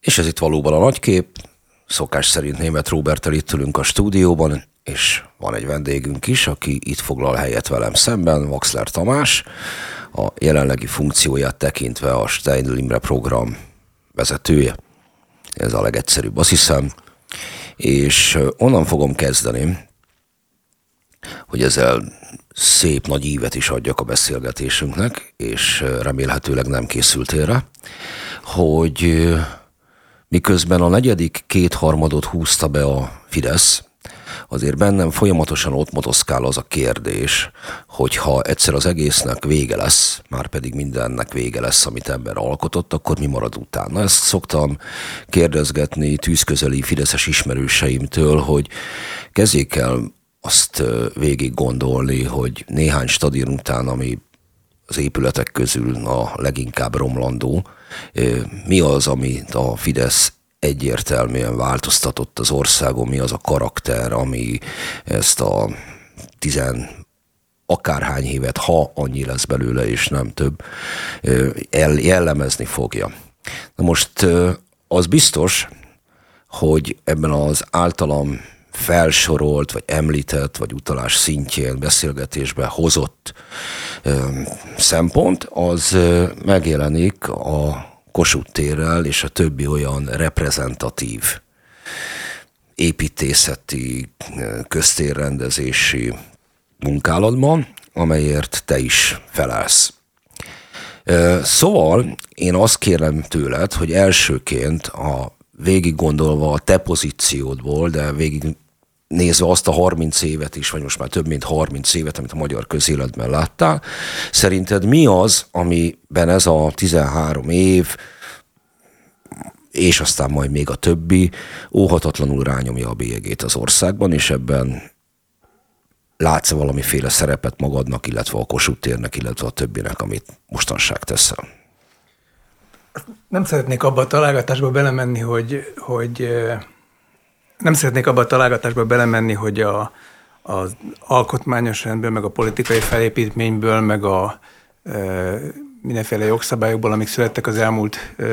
És ez itt valóban a nagykép. Szokás szerint német Robertel itt ülünk a stúdióban, és van egy vendégünk is, aki itt foglal helyet velem szemben, Waxler Tamás, a jelenlegi funkcióját tekintve a Steindl Imre program vezetője. Ez a legegyszerűbb, azt hiszem. És onnan fogom kezdeni, hogy ezzel szép nagy ívet is adjak a beszélgetésünknek, és remélhetőleg nem készültél rá, hogy miközben a negyedik kétharmadot húzta be a Fidesz, azért bennem folyamatosan ott motoszkál az a kérdés, hogy ha egyszer az egésznek vége lesz, már pedig mindennek vége lesz, amit ember alkotott, akkor mi marad utána? Ezt szoktam kérdezgetni tűzközeli fideszes ismerőseimtől, hogy kezdjék el azt végig gondolni, hogy néhány stadion után, ami az épületek közül a leginkább romlandó, mi az, amit a Fidesz egyértelműen változtatott az országon, mi az a karakter, ami ezt a tizen akárhány évet, ha annyi lesz belőle, és nem több, jellemezni fogja. Na most az biztos, hogy ebben az általam felsorolt, vagy említett, vagy utalás szintjén beszélgetésbe hozott ö, szempont, az ö, megjelenik a Kossuth térrel és a többi olyan reprezentatív építészeti, köztérrendezési munkálatban, amelyért te is felelsz. Szóval én azt kérem tőled, hogy elsőként a végig gondolva a te pozíciódból, de végig nézve azt a 30 évet is, vagy most már több mint 30 évet, amit a magyar közéletben láttál, szerinted mi az, amiben ez a 13 év, és aztán majd még a többi óhatatlanul rányomja a bélyegét az országban, és ebben látsz valamiféle szerepet magadnak, illetve a Kossuth térnek, illetve a többinek, amit mostanság teszel? Nem szeretnék abba a találgatásba belemenni, hogy, hogy nem szeretnék abba a találgatásba belemenni, hogy a, az alkotmányos rendből, meg a politikai felépítményből, meg a e, mindenféle jogszabályokból, amik születtek az elmúlt e,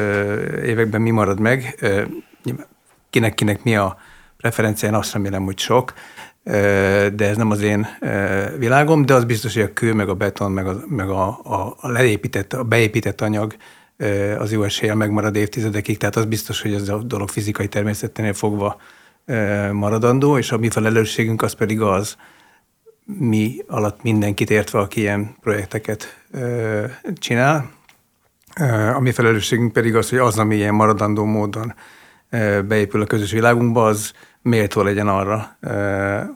években, mi marad meg. E, kinek-kinek mi a preferencia, én azt remélem, hogy sok, e, de ez nem az én e, világom, de az biztos, hogy a kő, meg a beton, meg a, meg a, a, a leépített, a beépített anyag az jó eséllyel megmarad évtizedekig, tehát az biztos, hogy ez a dolog fizikai természeténél fogva maradandó, és a mi felelősségünk az pedig az, mi alatt mindenkit értve, aki ilyen projekteket csinál. A mi felelősségünk pedig az, hogy az, ami ilyen maradandó módon beépül a közös világunkba, az méltó legyen arra,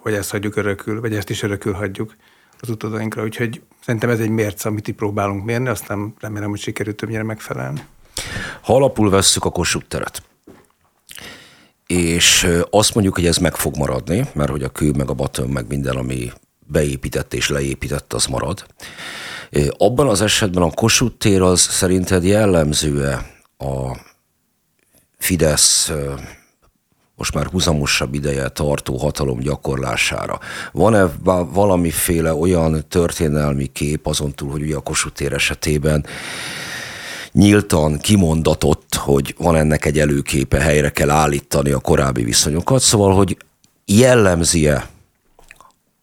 hogy ezt hagyjuk örökül, vagy ezt is örökül hagyjuk az utadainkra. Úgyhogy szerintem ez egy mérce, amit itt próbálunk mérni, aztán remélem, hogy sikerült többnyire megfelelni. Ha alapul vesszük a Kossuth teret, és azt mondjuk, hogy ez meg fog maradni, mert hogy a kő, meg a baton, meg minden, ami beépített és leépített, az marad. Abban az esetben a Kossuth tér az szerinted jellemző-e a Fidesz most már huzamosabb ideje tartó hatalom gyakorlására. Van-e valamiféle olyan történelmi kép azon túl, hogy ugye a Kossuth tér esetében nyíltan kimondatott, hogy van ennek egy előképe, helyre kell állítani a korábbi viszonyokat, szóval, hogy jellemzie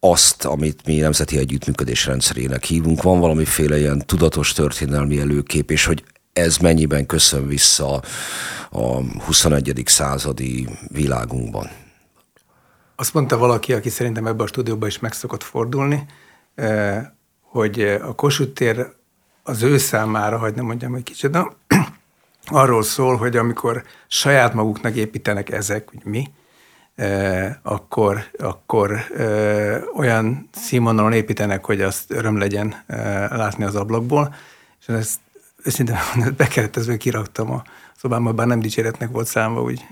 azt, amit mi nemzeti együttműködés rendszerének hívunk, van valamiféle ilyen tudatos történelmi előkép, és hogy ez mennyiben köszön vissza a 21. századi világunkban. Azt mondta valaki, aki szerintem ebben a stúdióban is meg szokott fordulni, eh, hogy a Kossuth tér az ő számára, hogy nem mondjam egy kicsit, de arról szól, hogy amikor saját maguknak építenek ezek, hogy mi, eh, akkor, akkor eh, olyan színvonalon építenek, hogy azt öröm legyen eh, látni az ablakból, és ezt őszintén bekeretezve kiraktam a szobámban, bár nem dicséretnek volt számva úgy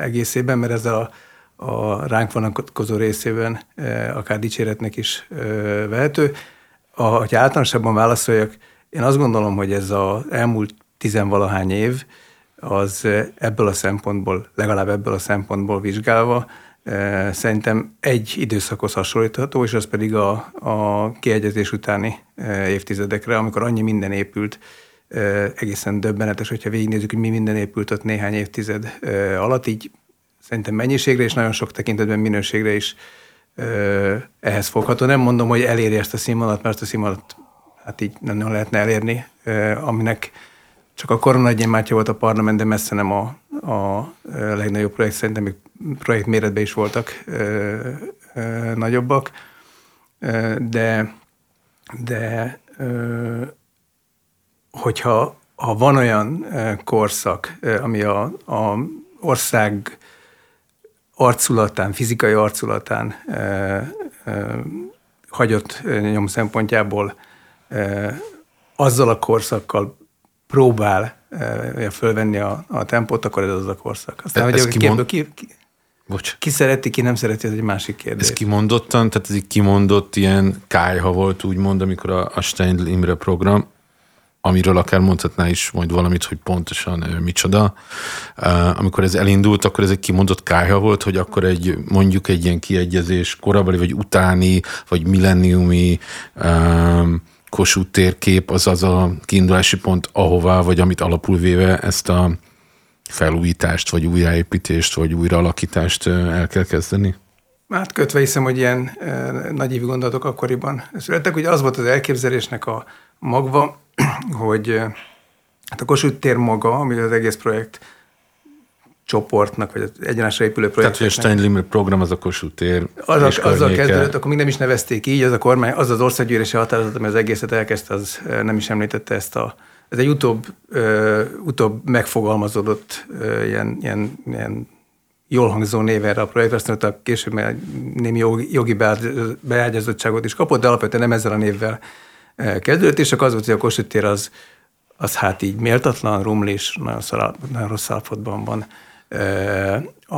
egészében, mert ezzel a, a ránk vonatkozó részében akár dicséretnek is eh, vehető. A, hogyha általánosabban válaszoljak, én azt gondolom, hogy ez az elmúlt tizenvalahány év, az ebből a szempontból, legalább ebből a szempontból vizsgálva, szerintem egy időszakhoz hasonlítható, és az pedig a, a kiegyezés utáni évtizedekre, amikor annyi minden épült egészen döbbenetes, hogyha végignézzük, hogy mi minden épült ott néhány évtized alatt, így szerintem mennyiségre és nagyon sok tekintetben minőségre is ehhez fogható. Nem mondom, hogy eléri ezt a színvonalat, mert ezt a színvonalat hát így nem lehetne elérni, aminek csak a korona egy Mátya volt a parlament, de messze nem a, a legnagyobb projekt, szerintem még projekt méretben is voltak ö, ö, nagyobbak, de, de ö, hogyha ha van olyan korszak, ami a, a ország arculatán, fizikai arculatán hagyott nyom szempontjából azzal a korszakkal próbál fölvenni a, a tempót, akkor ez az a korszak. Aztán, hogy ki, mond... ki, ki, Bocs. ki szereti, ki nem szereti, ez egy másik kérdés. Ez kimondottan, tehát ez egy kimondott ilyen kájha volt, úgymond, amikor a, a Steindl Imre program, amiről akár mondhatná is majd valamit, hogy pontosan micsoda. Amikor ez elindult, akkor ez egy kimondott kájha volt, hogy akkor egy mondjuk egy ilyen kiegyezés korabeli, vagy utáni, vagy millenniumi um, Kossuth térkép az az a kiindulási pont, ahová, vagy amit alapul véve ezt a felújítást, vagy újraépítést, vagy újraalakítást el kell kezdeni? Hát kötve hiszem, hogy ilyen e, nagyívű gondolatok akkoriban születtek. Ugye az volt az elképzelésnek a magva, hogy hát a Kossuth tér maga, ami az egész projekt csoportnak, vagy az egyenásra épülő projekt. Tehát, hogy a Steinlimmer program az a Kossuth tér. Az a, azzal kezdődött, akkor még nem is nevezték így, az a kormány, az az országgyűlési határozat, ami az egészet elkezdte, az nem is említette ezt a ez egy utóbb, uh, utóbb megfogalmazódott uh, ilyen, ilyen, ilyen jól hangzó név erre a projektre, aztán a később némi jogi beágyazottságot is kapott, de alapvetően nem ezzel a névvel kezdődött, és akkor az volt, hogy a Kossuth tér az, az hát így méltatlan, rumlis, nagyon, szar, nagyon rossz állapotban van.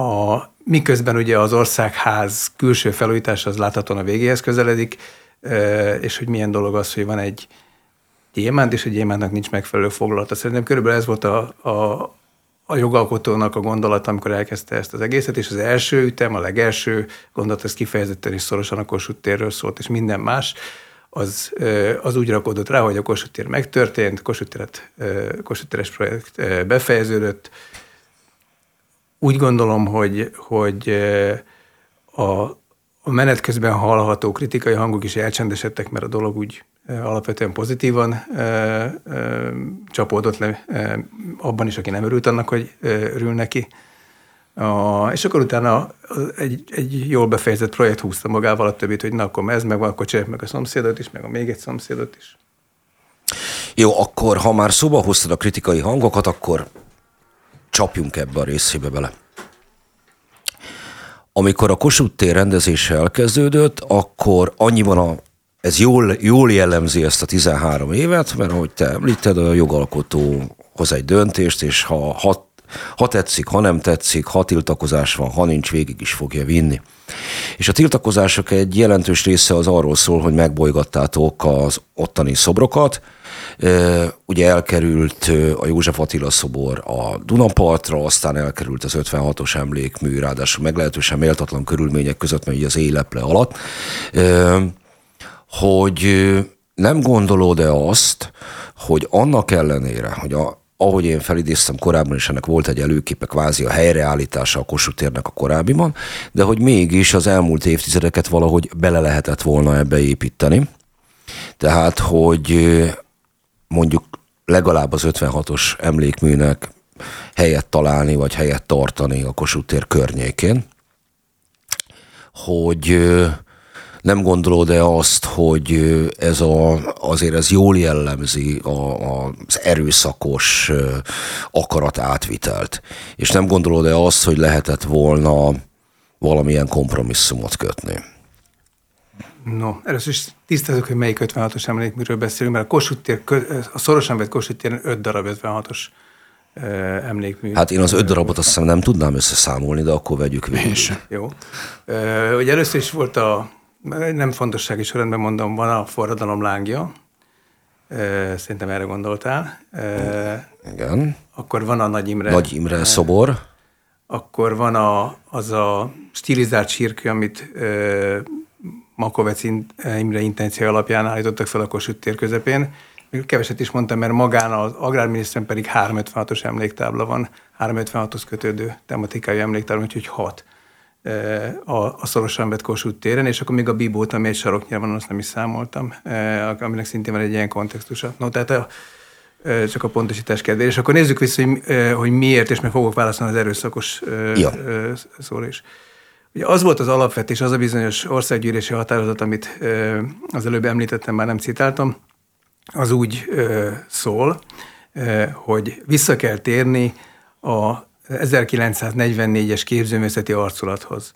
A, miközben ugye az országház külső felújítás az láthatóan a végéhez közeledik, és hogy milyen dolog az, hogy van egy gyémánt, és egy gyémántnak nincs megfelelő foglalata. Szerintem körülbelül ez volt a, a, a jogalkotónak a gondolat, amikor elkezdte ezt az egészet, és az első ütem, a legelső gondolat, ez kifejezetten is szorosan a Kossuth térről szólt, és minden más, az, az úgy rakódott rá, hogy a Kossuth tér megtörtént, Kossuth, téres projekt befejeződött. Úgy gondolom, hogy, hogy a, a menet közben hallható kritikai hangok is elcsendesedtek, mert a dolog úgy alapvetően pozitívan csapódott le abban is, aki nem örült annak, hogy örül neki. A, és akkor utána egy, egy jól befejezett projekt húzta magával a többit, hogy na akkor ez meg van, akkor meg a szomszédot is, meg a még egy szomszédot is. Jó, akkor ha már szóba hoztad a kritikai hangokat, akkor csapjunk ebbe a részébe bele. Amikor a Kossuth tér rendezése elkezdődött, akkor annyiban a ez jól, jól jellemzi ezt a 13 évet, mert ahogy te említed, a jogalkotó hoz egy döntést, és ha, ha, ha tetszik, ha nem tetszik, ha tiltakozás van, ha nincs, végig is fogja vinni. És a tiltakozások egy jelentős része az arról szól, hogy megbolygattátok az ottani szobrokat, Ugye elkerült a József Attila szobor a Dunapartra, aztán elkerült az 56-os emlékmű, ráadásul meglehetősen méltatlan körülmények között, mert ugye az éleple alatt hogy nem gondolod-e azt, hogy annak ellenére, hogy a, ahogy én felidéztem korábban is, ennek volt egy előképe kvázi a helyreállítása a Kossuth térnek a korábbiban, de hogy mégis az elmúlt évtizedeket valahogy bele lehetett volna ebbe építeni. Tehát, hogy mondjuk legalább az 56-os emlékműnek helyet találni, vagy helyet tartani a Kossuth tér környékén, hogy nem gondolod-e azt, hogy ez a, azért ez jól jellemzi a, a, az erőszakos akarat átvitelt? És nem gondolod-e azt, hogy lehetett volna valamilyen kompromisszumot kötni? No, először is tisztázok, hogy melyik 56-os emlékműről beszélünk, mert a Kossuth tér, a szorosan vett Kossuth téren 5 darab 56-os emlékmű. Hát én az öt darabot azt hiszem nem tudnám összeszámolni, de akkor vegyük végig. Jó. Ugye először is volt a nem fontossági sorrendben mondom, van a forradalom lángja, szerintem erre gondoltál. Igen. Akkor van a Nagy Imre. Nagy Imre szobor. Akkor van a, az a stilizált sírkő, amit Makovec Imre intenció alapján állítottak fel a Kossuth tér közepén. keveset is mondtam, mert magán az agrárminiszteren pedig 356-os emléktábla van, 356-hoz kötődő tematikai emléktábla, úgyhogy 6 a, a szorosan vett Kossuth téren, és akkor még a Bibót, ami egy saroknyelv van, azt nem is számoltam, aminek szintén van egy ilyen kontextusa. No, tehát a, csak a pontosítás kedvéért. És akkor nézzük vissza, hogy, hogy miért, és meg fogok válaszolni az erőszakos ja. szóra is. Ugye az volt az alapvetés, az a bizonyos országgyűlési határozat, amit az előbb említettem, már nem citáltam, az úgy szól, hogy vissza kell térni a 1944-es képzőművészeti arculathoz.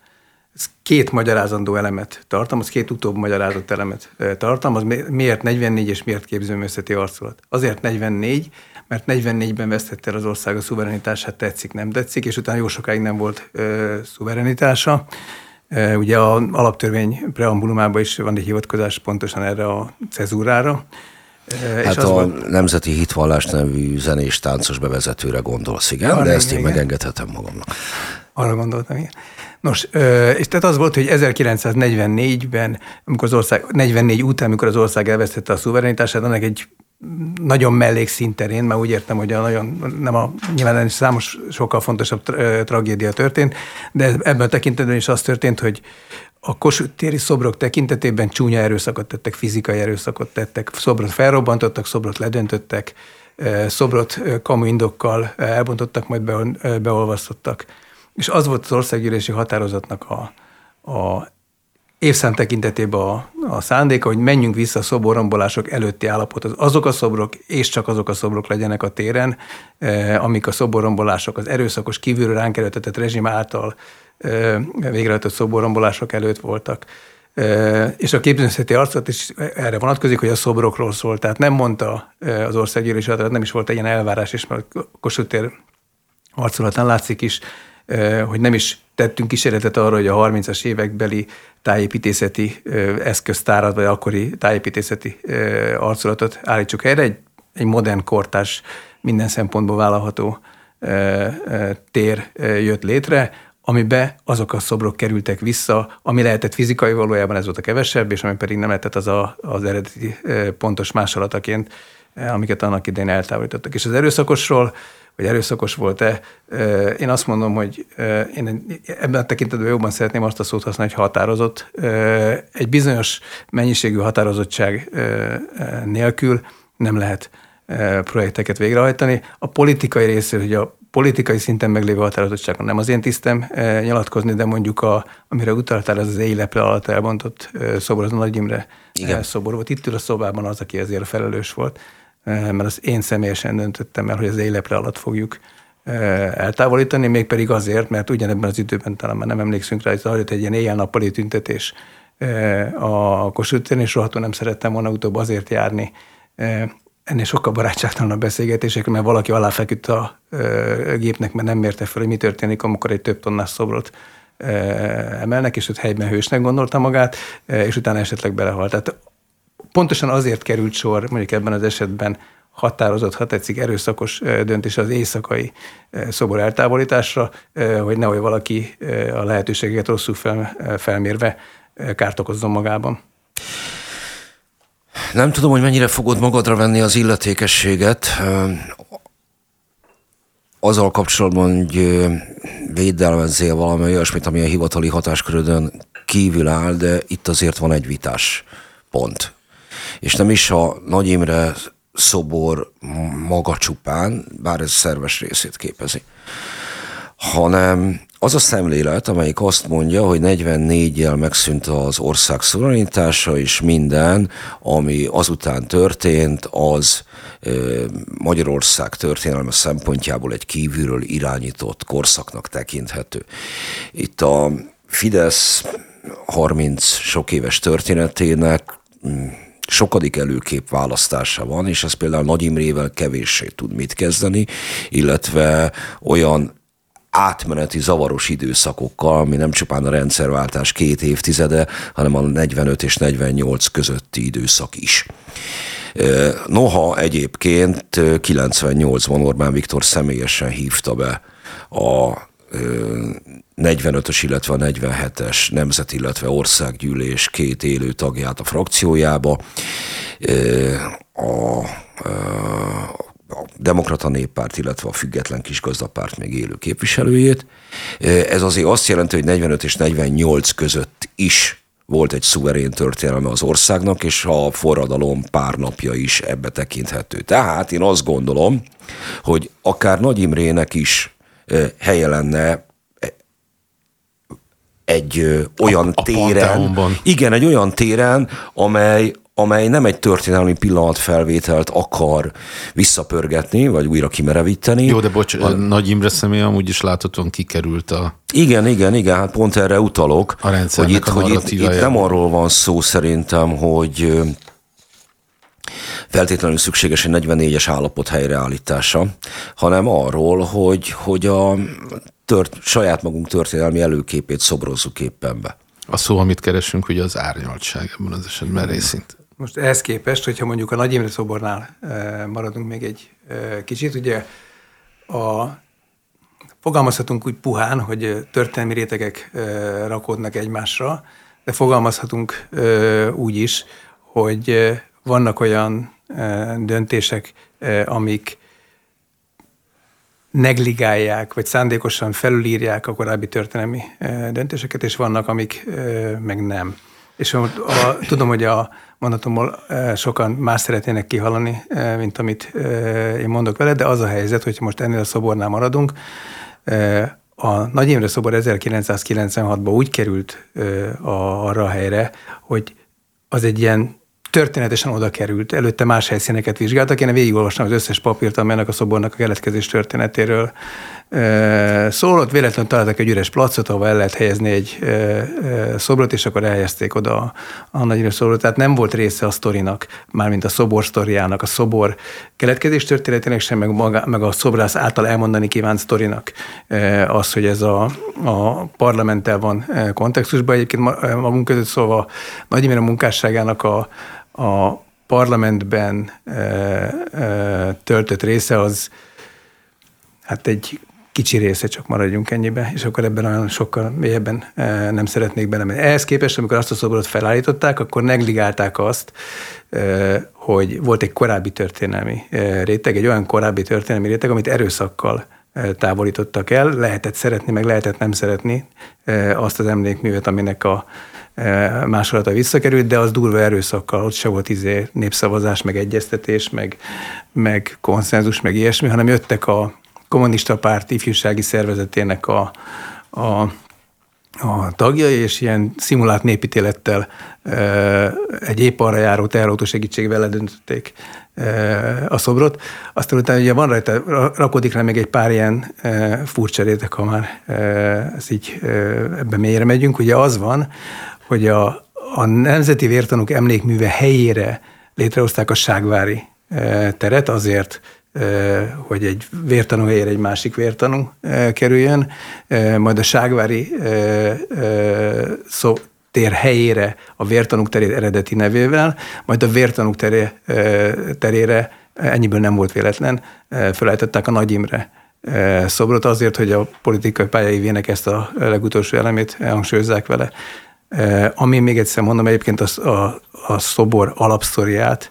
Ez két magyarázandó elemet tartalmaz, két utóbb magyarázott elemet tartalmaz. Miért 44 és miért képzőművészeti arculat? Azért 44, mert 44-ben vesztette el az ország a szuverenitását, tetszik, nem tetszik, és utána jó sokáig nem volt ö, szuverenitása. E, ugye a alaptörvény preambulumában is van egy hivatkozás pontosan erre a cezúrára. Hát a volt... Nemzeti Hitvallás nevű zenés táncos bevezetőre gondolsz, igen, Arra de ezt én igen. megengedhetem magamnak. Arra gondoltam, igen. Nos, és tehát az volt, hogy 1944-ben, amikor az ország, 44 után, amikor az ország elvesztette a szuverenitását, annak egy nagyon mellékszinterén, mert úgy értem, hogy a nagyon, nem a, nyilván számos sokkal fontosabb tragédia történt, de ebben a tekintetben is az történt, hogy a Kossuth téri szobrok tekintetében csúnya erőszakot tettek, fizikai erőszakot tettek, szobrot felrobbantottak, szobrot ledöntöttek, szobrot kamuindokkal elbontottak, majd beolvasztottak. És az volt az országgyűlési határozatnak a, a évszám tekintetében a, a szándéka, hogy menjünk vissza a szoborombolások előtti állapothoz. Azok a szobrok, és csak azok a szobrok legyenek a téren, amik a szoborombolások, az erőszakos kívülről ránk erőltetett rezsim által végrehajtott szoborombolások előtt voltak. És a képzőszeti arcot is erre vonatkozik, hogy a szobrokról szól. Tehát nem mondta az országgyűlés nem is volt egy ilyen elvárás, és mert Kossuth tér arculatán látszik is, hogy nem is tettünk kísérletet arra, hogy a 30-as évekbeli tájépítészeti eszköztárat, vagy akkori tájépítészeti arculatot állítsuk erre. Egy, egy modern kortás, minden szempontból vállalható tér jött létre, amibe azok a szobrok kerültek vissza, ami lehetett fizikai valójában ez volt a kevesebb, és ami pedig nem lehetett az a, az eredeti pontos másolataként, amiket annak idején eltávolítottak. És az erőszakosról, hogy erőszakos volt-e, én azt mondom, hogy én ebben a tekintetben jobban szeretném azt a szót használni, hogy határozott. Egy bizonyos mennyiségű határozottság nélkül nem lehet projekteket végrehajtani. A politikai részéről, hogy a politikai szinten meglévő határozottságon nem az én tisztem e, nyilatkozni, de mondjuk a, amire utaltál, az az éjleple alatt elbontott e, szobor, az a Nagy Imre Igen. szobor volt. Itt ül a szobában az, aki ezért felelős volt, e, mert az én személyesen döntöttem el, hogy az éjleple alatt fogjuk e, eltávolítani, mégpedig azért, mert ugyanebben az időben talán már nem emlékszünk rá, hogy zajlott egy ilyen éjjel-nappali tüntetés e, a Kossuth és rohadtul nem szerettem volna utóbb azért járni, e, ennél sokkal barátságtalanabb beszélgetések, mert valaki aláfeküdt a gépnek, mert nem mérte fel, hogy mi történik, amikor egy több tonnás szobrot emelnek, és ott helyben hősnek gondolta magát, és utána esetleg belehalt. Tehát pontosan azért került sor, mondjuk ebben az esetben határozott, ha tetszik, erőszakos döntés az éjszakai szobor eltávolításra, hogy nehogy valaki a lehetőségeket rosszul fel, felmérve kárt okozzon magában. Nem tudom, hogy mennyire fogod magadra venni az illetékességet. Azzal kapcsolatban, hogy védelmezzél valami olyasmit, ami a hivatali hatáskörödön kívül áll, de itt azért van egy vitás pont. És nem is a Nagy Imre szobor maga csupán, bár ez szerves részét képezi, hanem az a szemlélet, amelyik azt mondja, hogy 44-jel megszűnt az ország szuverenitása, és minden, ami azután történt, az Magyarország történelme szempontjából egy kívülről irányított korszaknak tekinthető. Itt a Fidesz 30 sok éves történetének mm, sokadik előkép választása van, és ez például Nagy Imrével kevéssé tud mit kezdeni, illetve olyan átmeneti zavaros időszakokkal, ami nem csupán a rendszerváltás két évtizede, hanem a 45 és 48 közötti időszak is. Noha egyébként 98-ban Orbán Viktor személyesen hívta be a 45-ös, illetve a 47-es nemzet, illetve országgyűlés két élő tagját a frakciójába. A, a Demokrata Néppárt, illetve a Független Kisgazdapárt még élő képviselőjét. Ez azért azt jelenti, hogy 45 és 48 között is volt egy szuverén történelme az országnak, és a forradalom pár napja is ebbe tekinthető. Tehát én azt gondolom, hogy akár Nagy Imrének is helye lenne egy olyan a, a téren, igen, egy olyan téren, amely, amely nem egy történelmi pillanatfelvételt akar visszapörgetni, vagy újra kimerevíteni. Jó, de bocs, a, Nagy Imre személy amúgy is láthatóan kikerült a... Igen, igen, igen, hát pont erre utalok, a hogy, itt, a hogy itt, itt nem arról van szó szerintem, hogy feltétlenül szükséges egy 44-es állapot helyreállítása, hanem arról, hogy, hogy a tört, saját magunk történelmi előképét szobrozzuk éppen be. A szó, amit keresünk, ugye az árnyaltság ebben az esetben részint. Most ehhez képest, hogyha mondjuk a Nagy Imre szobornál maradunk még egy kicsit, ugye a, fogalmazhatunk úgy puhán, hogy történelmi rétegek rakódnak egymásra, de fogalmazhatunk úgy is, hogy vannak olyan döntések, amik negligálják, vagy szándékosan felülírják a korábbi történelmi döntéseket, és vannak, amik meg nem. És a, tudom, hogy a mondatomból sokan más szeretnének kihallani, mint amit én mondok vele, de az a helyzet, hogy most ennél a szobornál maradunk, a Nagy Imre szobor 1996-ban úgy került arra a helyre, hogy az egy ilyen történetesen oda került. Előtte más helyszíneket vizsgáltak. Én végigolvastam az összes papírt, amelynek a szobornak a keletkezés történetéről szólott. Véletlenül találtak egy üres placot, ahol el lehet helyezni egy szobrot, és akkor elhelyezték oda a nagy szobrot. Tehát nem volt része a sztorinak, mármint a szobor sztoriának, a szobor keletkezés történetének sem, meg, maga, meg a szobrász által elmondani kívánt sztorinak az, hogy ez a, a parlamenttel van kontextusban. Egyébként magunk között szólva Nagy a munkásságának a, a parlamentben töltött része az hát egy kicsi része, csak maradjunk ennyibe, és akkor ebben olyan sokkal mélyebben e, nem szeretnék belemenni. Ehhez képest, amikor azt a szobrot felállították, akkor negligálták azt, e, hogy volt egy korábbi történelmi e, réteg, egy olyan korábbi történelmi réteg, amit erőszakkal távolítottak el. Lehetett szeretni, meg lehetett nem szeretni azt az emlékművet, aminek a másolata visszakerült, de az durva erőszakkal, ott se volt izé népszavazás, meg egyeztetés, meg, meg konszenzus, meg ilyesmi, hanem jöttek a kommunista párt ifjúsági szervezetének a, a, a tagjai, és ilyen szimulált népítélettel e, egy épp arra járó teherautó segítségével ledöntötték e, a szobrot. Aztán utána ugye van rajta, rakodik rá még egy pár ilyen furcsa réteg, ha már ez így ebbe mélyre megyünk. Ugye az van, hogy a, a Nemzeti Vértanúk emlékműve helyére létrehozták a Ságvári e, teret azért, e, hogy egy vértanú helyére egy másik vértanú kerüljön, majd a Ságvári szó, tér helyére a vértanúk terét eredeti nevével, majd a vértanúk teré, terére ennyiből nem volt véletlen, felállították a Nagy Imre szobrot azért, hogy a politikai pályaivének ezt a legutolsó elemét hangsúlyozzák vele. Ami még egyszer mondom, egyébként a, a, a szobor alapsztoriát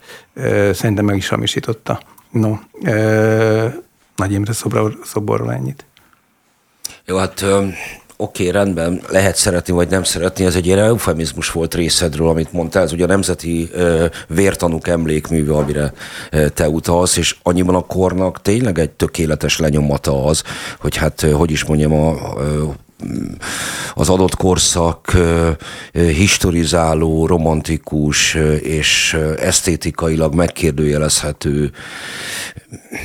szerintem meg is hamisította. No, e, Nagy Imre szobor, szoborról ennyit. Jó, hát oké, okay, rendben, lehet szeretni vagy nem szeretni, ez egy ilyen eufemizmus volt részedről, amit mondtál, ez ugye a Nemzeti Vértanúk emlékműve, amire te utalsz, és annyiban a kornak tényleg egy tökéletes lenyomata az, hogy hát, hogy is mondjam, a, a az adott korszak historizáló, romantikus és esztétikailag megkérdőjelezhető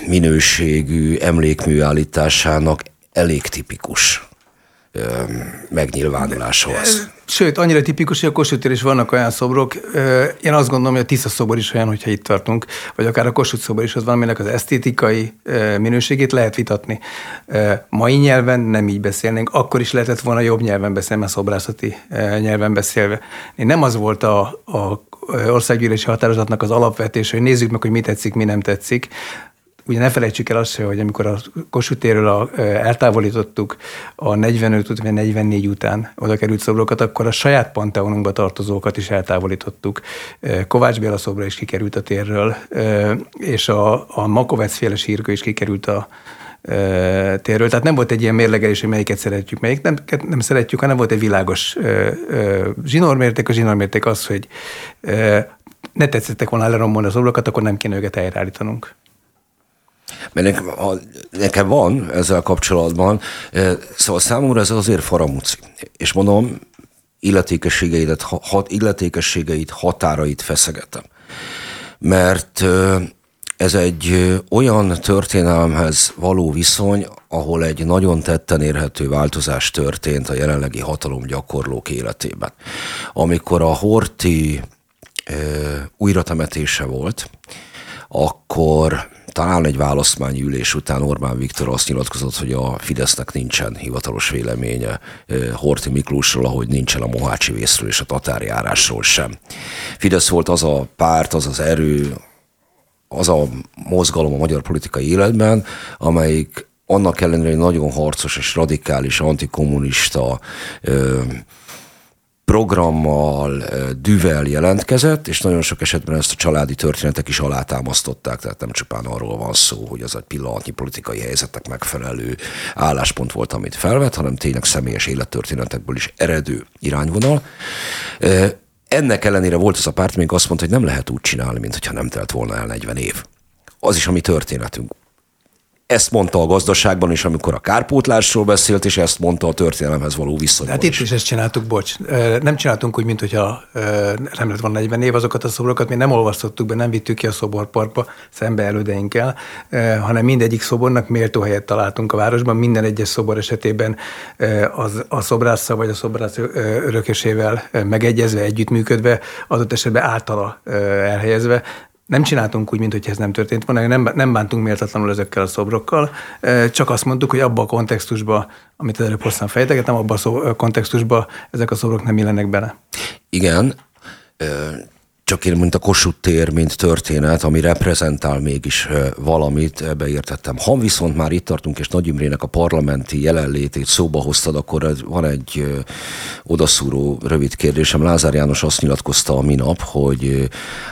minőségű emlékműállításának elég tipikus megnyilvánulása az. Sőt, annyira tipikus, hogy a Kossuth is vannak olyan szobrok. Én azt gondolom, hogy a Tisza szobor is olyan, hogyha itt tartunk, vagy akár a Kossuth szobor is az van, aminek az esztétikai minőségét lehet vitatni. Mai nyelven nem így beszélnénk, akkor is lehetett volna jobb nyelven beszélni, mert szobrászati nyelven beszélve. Nem az volt a, a országgyűlési határozatnak az alapvetés, hogy nézzük meg, hogy mi tetszik, mi nem tetszik, ugye ne felejtsük el azt, hogy amikor a Kossuth a, eltávolítottuk a 45 vagy 44 után oda került szobrokat, akkor a saját panteonunkba tartozókat is eltávolítottuk. Kovács Béla szobra is kikerült a térről, és a, a Makovec féle sírkő is kikerült a, térről. Tehát nem volt egy ilyen mérlegelés, hogy melyiket szeretjük, melyiket nem, nem szeretjük, hanem volt egy világos zsinórmérték. A zsinórmérték az, hogy ne tetszettek volna lerombolni az oblokat, akkor nem kéne őket helyreállítanunk. Mert nekem, a, nekem van ezzel kapcsolatban, szóval számomra ez azért faramúci. És mondom, illetékességeidet, hat, illetékességeit, határait feszegetem. Mert ez egy olyan történelemhez való viszony, ahol egy nagyon tetten érhető változás történt a jelenlegi hatalomgyakorlók életében. Amikor a Horti újratemetése volt, akkor talán egy választmányi ülés után Orbán Viktor azt nyilatkozott, hogy a Fidesznek nincsen hivatalos véleménye Horti Miklósról, ahogy nincsen a Mohácsi vészről és a tatárjárásról sem. Fidesz volt az a párt, az az erő, az a mozgalom a magyar politikai életben, amelyik annak ellenére, hogy nagyon harcos és radikális antikommunista ö, programmal, düvel jelentkezett, és nagyon sok esetben ezt a családi történetek is alátámasztották, tehát nem csupán arról van szó, hogy az egy pillanatnyi politikai helyzetek megfelelő álláspont volt, amit felvett, hanem tényleg személyes élettörténetekből is eredő irányvonal. Ennek ellenére volt az a párt, még azt mondta, hogy nem lehet úgy csinálni, mintha nem telt volna el 40 év. Az is a mi történetünk. Ezt mondta a gazdaságban is, amikor a kárpótlásról beszélt, és ezt mondta a történelemhez való viszonyban Hát itt is ezt csináltuk, bocs. Nem csináltunk úgy, mintha nem lett volna 40 év, azokat a szobrokat mi nem olvasztottuk be, nem vittük ki a szoborparkba szembe elődeinkkel, hanem mindegyik szobornak méltó helyet találtunk a városban, minden egyes szobor esetében az, a szobrásszal vagy a szobrász örökösével megegyezve, együttműködve, adott esetben általa elhelyezve nem csináltunk úgy, mintha ez nem történt volna, nem, nem bántunk méltatlanul ezekkel a szobrokkal, csak azt mondtuk, hogy abba a kontextusba, amit előbb hosszan fejtegetem, abba a kontextusba ezek a szobrok nem illenek bele. Igen, csak én, mint a Kossuth tér, mint történet, ami reprezentál mégis valamit, ebbe értettem. Ha viszont már itt tartunk, és Nagy Imrének a parlamenti jelenlétét szóba hoztad, akkor van egy odaszúró rövid kérdésem. Lázár János azt nyilatkozta a minap, hogy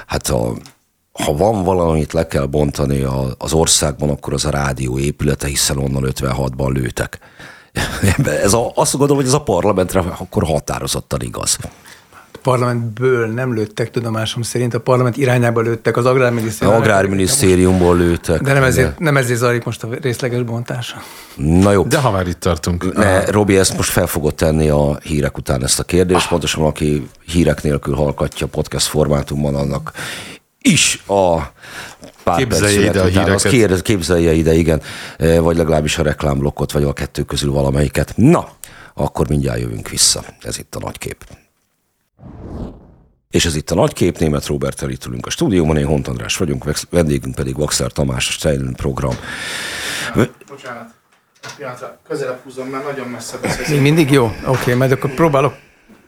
hát a ha van valamit le kell bontani az országban, akkor az a rádió épülete, hiszen onnan 56-ban lőtek. Ez a, azt gondolom, hogy ez a parlamentre akkor határozottan igaz. A parlamentből nem lőttek, tudomásom szerint, a parlament irányába lőttek, az agrárminisztériumból. Az agrárminisztériumból lőttek. De nem ezért, nem ezért zajlik most a részleges bontása. Na jó. De ha már itt tartunk. Ne, Robi, ezt most fel fogod tenni a hírek után ezt a kérdést. Pontosan aki hírek nélkül hallgatja podcast formátumban, annak is a pár képzelje ide a híreket. Az kérdez, képzelje ide, igen, e, vagy legalábbis a reklámblokkot, vagy a kettő közül valamelyiket. Na, akkor mindjárt jövünk vissza. Ez itt a nagy kép. És ez itt a nagy kép, német Robert itt ülünk a stúdióban, én Hont András vagyunk, vendégünk pedig Vaxer Tamás, a Stein program. Bocsánat, pillanatra közelebb húzom, mert nagyon messze beszélsz. Még mindig jó? Oké, okay, majd akkor próbálok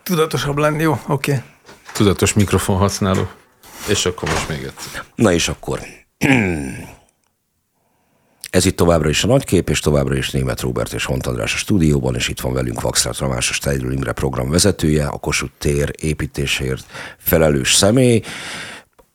tudatosabb lenni, jó? Oké. Okay. Tudatos mikrofon használó. És akkor most még egyszer. Na és akkor. Ez itt továbbra is a nagykép, és továbbra is német Robert és Hont András a stúdióban, és itt van velünk Vaxlát Tamás, a Steidl Imre program vezetője, a Kossuth tér építésért felelős személy.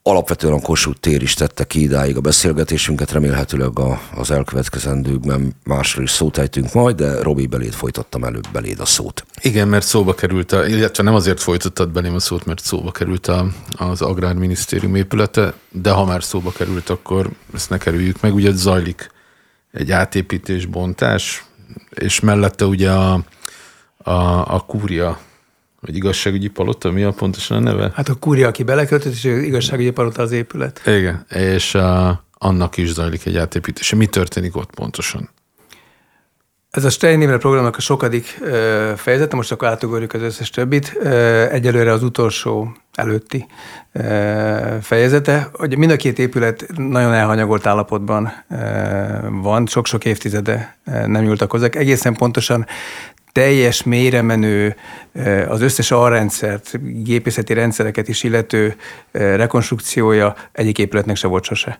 Alapvetően a Kossuth tér is tette ki idáig a beszélgetésünket, remélhetőleg a, az elkövetkezendőkben másról is szót majd, de Robi beléd folytattam előbb beléd a szót. Igen, mert szóba került, a, illetve nem azért folytattad belém a szót, mert szóba került a, az Agrárminisztérium épülete, de ha már szóba került, akkor ezt ne kerüljük meg. Ugye zajlik egy átépítés, bontás, és mellette ugye a, a, a kúria vagy igazságügyi palota, mi a pontosan a neve? Hát a kúria, aki beleköltött, és igazságügyi palota az épület. Igen, és a, annak is zajlik egy átépítése. Mi történik ott pontosan? Ez a Stein programnak a sokadik fejezete, most akkor átugorjuk az összes többit. Egyelőre az utolsó előtti fejezete, hogy mind a két épület nagyon elhanyagolt állapotban van, sok-sok évtizede nem nyúltak hozzá. Egészen pontosan teljes, mélyre menő, az összes alrendszert, gépészeti rendszereket is illető rekonstrukciója egyik épületnek se volt sose.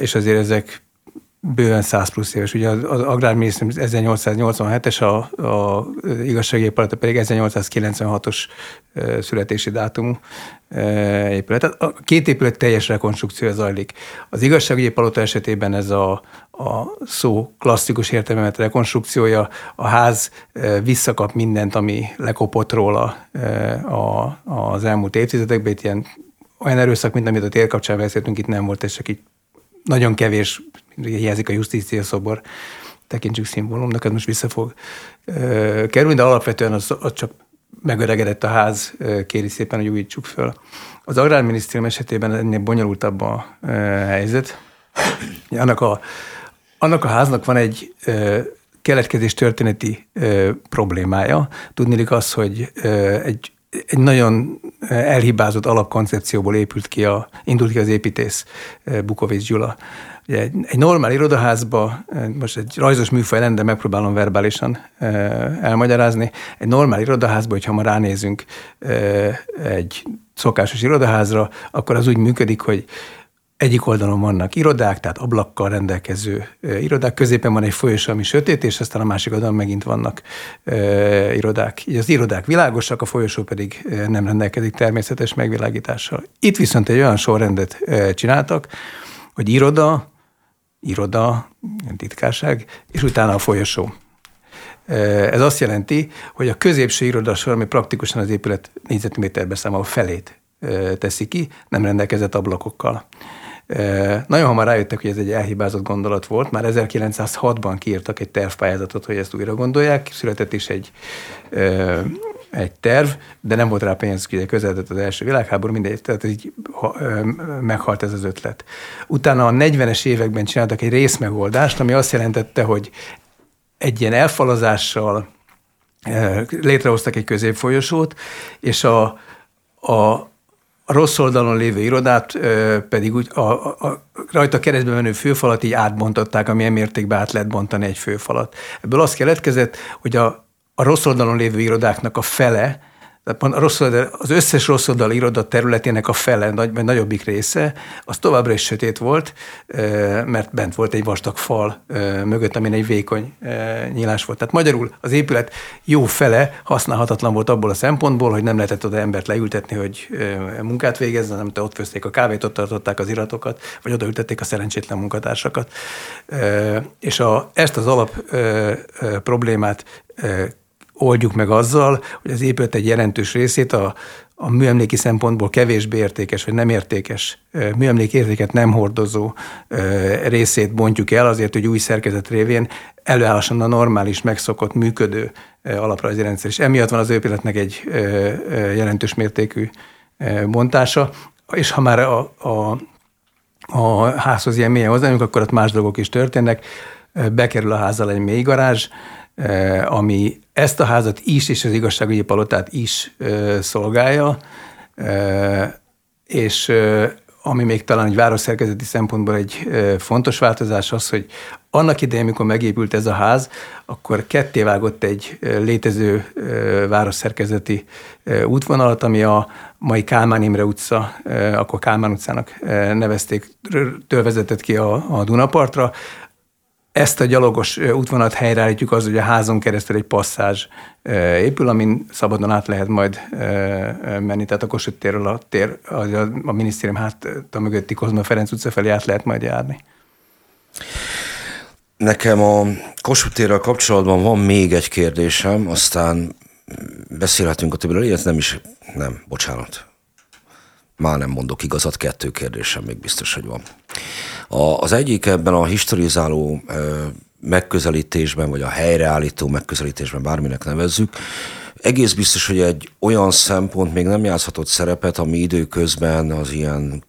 És azért ezek bőven 100 plusz éves. Ugye az, az agrárminisztérium 1887-es, a, a igazságügyi palota pedig 1896-os születési dátumú épület. A két épület teljes rekonstrukciója zajlik. Az igazságügyi palota esetében ez a, a szó klasszikus értelmemet rekonstrukciója, a ház visszakap mindent, ami lekopott róla a, az elmúlt évtizedekben, itt ilyen olyan erőszak, mint amit a tér kapcsán beszéltünk, itt nem volt, és csak így nagyon kevés, hiányzik a justícia szobor, tekintsük szimbólumnak, ez most vissza fog kerülni, de alapvetően az, az csak megöregedett a ház, kéri szépen, hogy újítsuk föl. Az Agrárminisztérium esetében ennél bonyolultabb a helyzet. Annak a, annak a háznak van egy keletkezés történeti problémája. Tudnélik az, hogy egy egy nagyon elhibázott alapkoncepcióból épült ki a, indult ki az építész Bukovics Gyula. Egy, egy normál irodaházba, most egy rajzos műfaj lenne, de megpróbálom verbálisan elmagyarázni, egy normál irodaházba, hogyha ma ránézünk egy szokásos irodaházra, akkor az úgy működik, hogy egyik oldalon vannak irodák, tehát ablakkal rendelkező irodák, középen van egy folyosó, ami sötét, és aztán a másik oldalon megint vannak e, irodák. Így az irodák világosak, a folyosó pedig nem rendelkezik természetes megvilágítással. Itt viszont egy olyan sorrendet e, csináltak, hogy iroda, iroda, titkárság, és utána a folyosó. Ez azt jelenti, hogy a középső irodasor, ami praktikusan az épület négyzetméterbe számol felét teszi ki, nem rendelkezett ablakokkal. Nagyon hamar rájöttek, hogy ez egy elhibázott gondolat volt. Már 1906-ban kiírtak egy tervpályázatot, hogy ezt újra gondolják. Született is egy, egy terv, de nem volt rá pénz, ugye közeledett az első világháború, mindegy, tehát így meghalt ez az ötlet. Utána a 40-es években csináltak egy részmegoldást, ami azt jelentette, hogy egy ilyen elfalazással létrehoztak egy középfolyosót, és a, a, a rossz oldalon lévő irodát pedig úgy a, a, a rajta keresztbe menő főfalat így átbontották, amilyen mértékben át lehet bontani egy főfalat. Ebből az keletkezett, hogy a, a rossz oldalon lévő irodáknak a fele tehát a rossz oldal, az összes rossz oldal iroda területének a fele, nagy, nagyobbik része, az továbbra is sötét volt, mert bent volt egy vastag fal mögött, amin egy vékony nyílás volt. Tehát magyarul az épület jó fele használhatatlan volt abból a szempontból, hogy nem lehetett oda embert leültetni, hogy munkát végezzen, nem ott főzték a kávét, ott tartották az iratokat, vagy odaültették a szerencsétlen munkatársakat. És a, ezt az alap problémát oldjuk meg azzal, hogy az épület egy jelentős részét a, a műemléki szempontból kevésbé értékes, vagy nem értékes, műemléki értéket nem hordozó részét bontjuk el, azért, hogy új szerkezet révén előállhasson a normális, megszokott, működő alaprajzi rendszer. És emiatt van az épületnek egy jelentős mértékű bontása, és ha már a, a, a házhoz ilyen mélyen hozzájunk, akkor ott más dolgok is történnek. Bekerül a házzal egy mély garázs, ami ezt a házat is, és az igazságügyi palotát is eh, szolgálja, eh, és ami még talán egy városszerkezeti szempontból egy fontos változás az, hogy annak idején, amikor megépült ez a ház, akkor kettévágott egy létező városszerkezeti útvonalat, ami a mai Kálmán Imre utca, akkor Kálmán utcának nevezték, től vezetett ki a, a Dunapartra, ezt a gyalogos útvonalat helyreállítjuk az, hogy a házon keresztül egy passzázs épül, amin szabadon át lehet majd menni. Tehát a Kossuth térről a, tér, a, minisztérium hát a mögötti Kozma Ferenc utca felé át lehet majd járni. Nekem a Kossuth térrel kapcsolatban van még egy kérdésem, aztán beszélhetünk a többiről, illetve nem is, nem, bocsánat. Már nem mondok igazat, kettő kérdésem még biztos, hogy van. A, az egyik ebben a historizáló megközelítésben, vagy a helyreállító megközelítésben, bárminek nevezzük, egész biztos, hogy egy olyan szempont még nem játszhatott szerepet, ami időközben az ilyen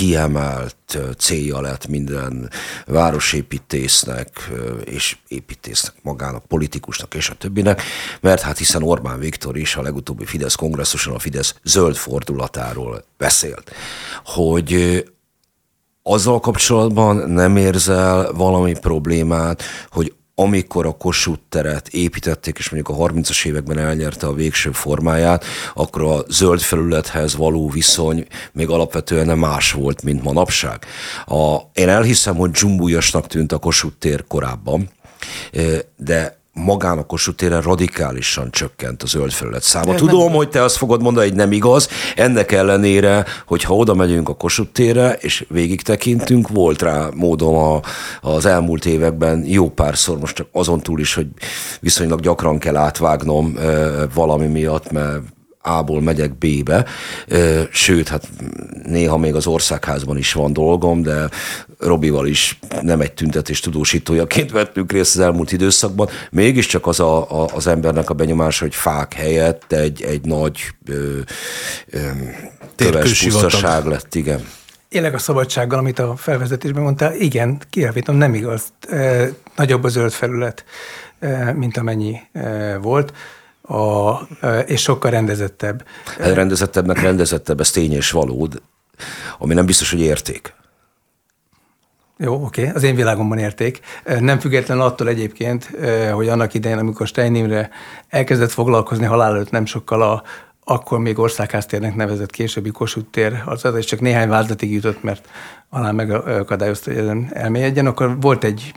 kiemelt célja lett minden városépítésznek, és építésznek magának, politikusnak és a többinek, mert hát hiszen Orbán Viktor is a legutóbbi Fidesz kongresszuson a Fidesz zöld fordulatáról beszélt, hogy azzal kapcsolatban nem érzel valami problémát, hogy amikor a Kossuth teret építették, és mondjuk a 30-as években elnyerte a végső formáját, akkor a zöld felülethez való viszony még alapvetően nem más volt, mint manapság. A, én elhiszem, hogy dzsumbújasnak tűnt a Kossuth tér korábban, de magán a Kossuth téren radikálisan csökkent a zöld felület száma. Tudom, nem... hogy te azt fogod mondani, hogy nem igaz. Ennek ellenére, hogyha oda megyünk a Kossuth térre, és végig tekintünk, volt rá módom a, az elmúlt években jó párszor, most csak azon túl is, hogy viszonylag gyakran kell átvágnom e, valami miatt, mert a-ból megyek B-be, sőt, hát néha még az országházban is van dolgom, de Robival is nem egy tüntetés tudósítójaként vettünk részt az elmúlt időszakban. Mégiscsak az a, a, az embernek a benyomása, hogy fák helyett egy, egy nagy ö, ö, köves pusztaság lett, igen. Élek a szabadsággal, amit a felvezetésben mondtál. Igen, kijavítom, nem igaz. E, nagyobb a zöld felület, e, mint amennyi e, volt a, és sokkal rendezettebb. Hát rendezettebbnek rendezettebb, ez tény és valód, ami nem biztos, hogy érték. Jó, oké, okay. az én világomban érték. Nem független attól egyébként, hogy annak idején, amikor Stein Imre elkezdett foglalkozni halál előtt nem sokkal a akkor még országháztérnek nevezett későbbi Kossuth tér, az, az csak néhány vázlatig jutott, mert alá megakadályozta, hogy ezen elmélyedjen, akkor volt egy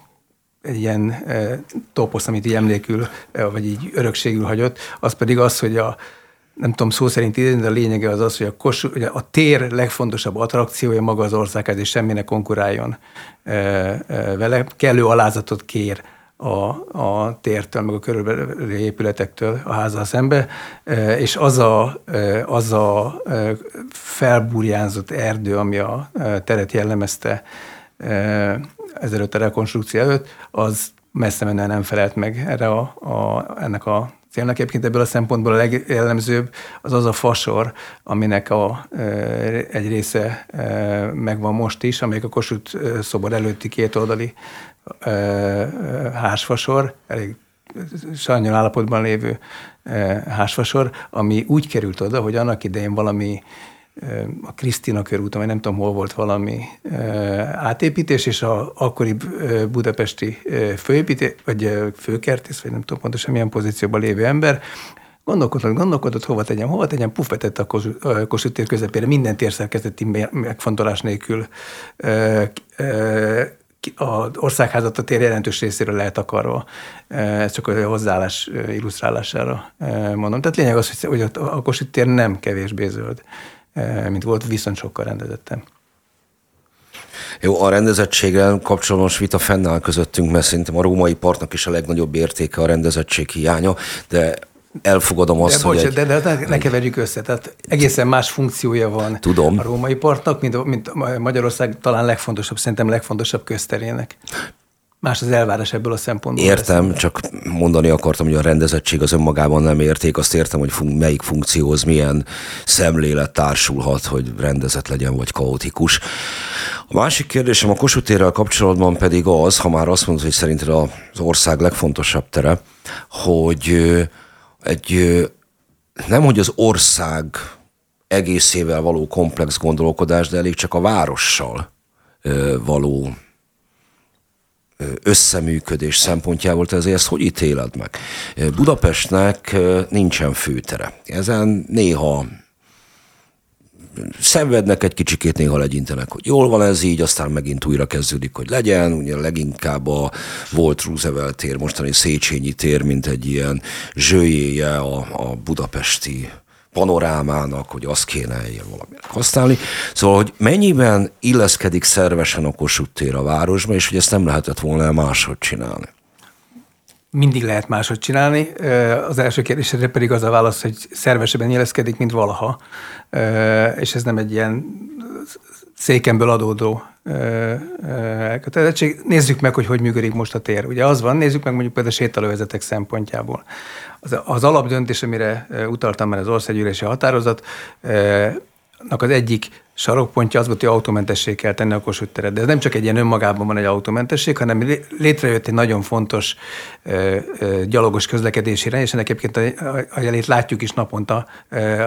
egy ilyen e, toposz, amit így emlékül, e, vagy így örökségül hagyott, az pedig az, hogy a nem tudom szó szerint idén, de a lényege az az, hogy a, kosu, hogy a tér legfontosabb attrakciója maga az ország, és semminek konkuráljon e, vele. Kellő alázatot kér a, a tértől, meg a körülbelül épületektől a házzal szembe, és az a, az a felburjánzott erdő, ami a teret jellemezte, ezelőtt a rekonstrukció előtt, az messze menően nem felelt meg erre a, a, ennek a célnak. Egyébként ebből a szempontból a legjellemzőbb az az a fasor, aminek a, egy része megvan most is, amelyik a Kossuth szobor előtti két oldali házfasor, elég sajnáló állapotban lévő házfasor, ami úgy került oda, hogy annak idején valami a Krisztina körút, amely nem tudom, hol volt valami átépítés, és a akkori budapesti főépítés, vagy főkertész, vagy nem tudom pontosan milyen pozícióban lévő ember, gondolkodott, gondolkodott, hova tegyem, hova tegyem, pufetett a Kossuth tér közepére, minden térszerkezeti megfontolás nélkül az országházat a tér jelentős részéről lehet akarva. Ez csak a hozzáállás illusztrálására mondom. Tehát lényeg az, hogy a Kossuth tér nem kevésbé zöld. Eh, mint volt, viszont sokkal rendezettem. Jó, a rendezettséggel kapcsolatos vita fennáll közöttünk, mert szerintem a római partnak is a legnagyobb értéke a rendezettség hiánya, de elfogadom azt, de, hogy... Bocs, egy, de, de, de ne keverjük össze, tehát egészen más funkciója van Tudom. a római partnak, mint, mint Magyarország talán legfontosabb, szerintem legfontosabb közterének. Más az elvárás ebből a szempontból. Értem, beszélni. csak mondani akartam, hogy a rendezettség az önmagában nem érték. Azt értem, hogy fun- melyik funkcióhoz milyen szemlélet társulhat, hogy rendezett legyen, vagy kaotikus. A másik kérdésem a Kossuth kapcsolatban pedig az, ha már azt mondod, hogy szerinted az ország legfontosabb tere, hogy egy nem, hogy az ország egészével való komplex gondolkodás, de elég csak a várossal való összeműködés szempontjából te ezért ezt hogy ítéled meg? Budapestnek nincsen főtere. Ezen néha szenvednek egy kicsikét, néha legyintenek, hogy jól van ez így, aztán megint újra kezdődik, hogy legyen. Ugye leginkább a volt Roosevelt tér, mostani Széchenyi tér, mint egy ilyen zsőjéje a, a budapesti panorámának, hogy azt kéne ilyen valaminek használni. Szóval, hogy mennyiben illeszkedik szervesen a Kossuth tér a városba, és hogy ezt nem lehetett volna máshogy csinálni? Mindig lehet máshogy csinálni. Az első kérdésre pedig az a válasz, hogy szervesebben illeszkedik, mint valaha. És ez nem egy ilyen székemből adódó elkötelezettség. Nézzük meg, hogy hogy működik most a tér. Ugye az van, nézzük meg mondjuk például a sétálóvezetek szempontjából. Az, az alapdöntés, amire utaltam már az országgyűlési határozat, az egyik sarokpontja az volt, hogy autómentessé kell tenni a Kossuth. De ez nem csak egy ilyen önmagában van egy autómentesség, hanem létrejött egy nagyon fontos ö, ö, gyalogos közlekedési rend, és ennek egyébként a, a jelét látjuk is naponta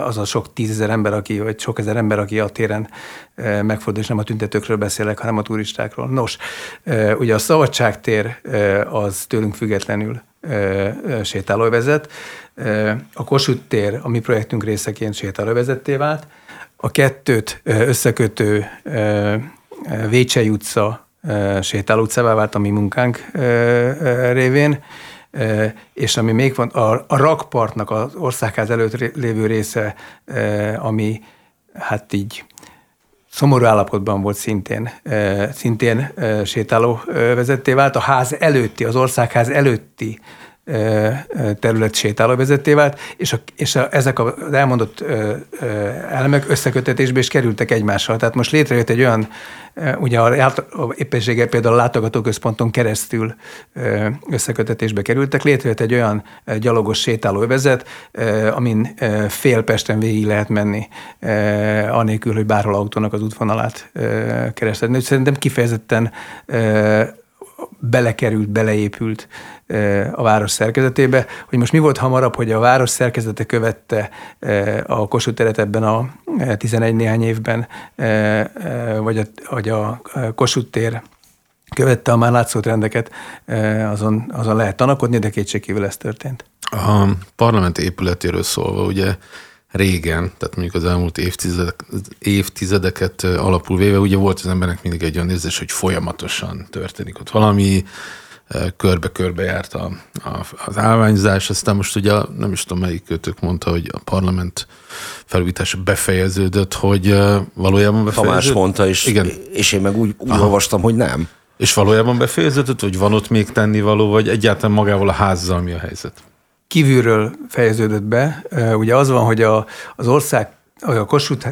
az a sok tízezer ember, aki, vagy sok ezer ember, aki a téren megfordul, és nem a tüntetőkről beszélek, hanem a turistákról. Nos, ugye a Szabadságtér az tőlünk függetlenül sétálóvezet, a Kossuth tér a mi projektünk részeként sétálóvezetté vált, a kettőt összekötő Vécsei utca sétáló utcává vált a mi munkánk révén, és ami még van, a, a rakpartnak az országház előtt lévő része, ami hát így szomorú állapotban volt szintén, szintén sétáló vezetté vált. A ház előtti, az országház előtti terület sétálóvezetté vált, és, a, és a, ezek az elmondott elemek összekötetésbe is kerültek egymással. Tehát most létrejött egy olyan, ugye a, a éppenséggel például a látogatóközponton keresztül összekötetésbe kerültek, létrejött egy olyan gyalogos sétálóvezet, amin fél Pesten végig lehet menni, anélkül, hogy bárhol autónak az útvonalát kereszteni. Szerintem kifejezetten belekerült, beleépült a város szerkezetébe. Hogy most mi volt hamarabb, hogy a város szerkezete követte a Kossuth teret ebben a 11 néhány évben, vagy a, vagy a Kossuth tér követte a már látszott rendeket, azon, azon lehet tanakodni, de kétségkívül ez történt. A parlament épületéről szólva, ugye régen, tehát mondjuk az elmúlt évtizedek, évtizedeket alapul véve, ugye volt az embernek mindig egy olyan érzés, hogy folyamatosan történik ott valami, körbe-körbe járt a, a, az állványzás, aztán most ugye nem is tudom melyik kötök mondta, hogy a parlament felújítása befejeződött, hogy valójában befejeződött. Tamás mondta, és, Igen. és én meg úgy, úgy olvastam, hogy nem. És valójában befejeződött, hogy van ott még tennivaló, vagy egyáltalán magával a házzal mi a helyzet? kívülről fejeződött be. Ugye az van, hogy a, az ország a Kossuth,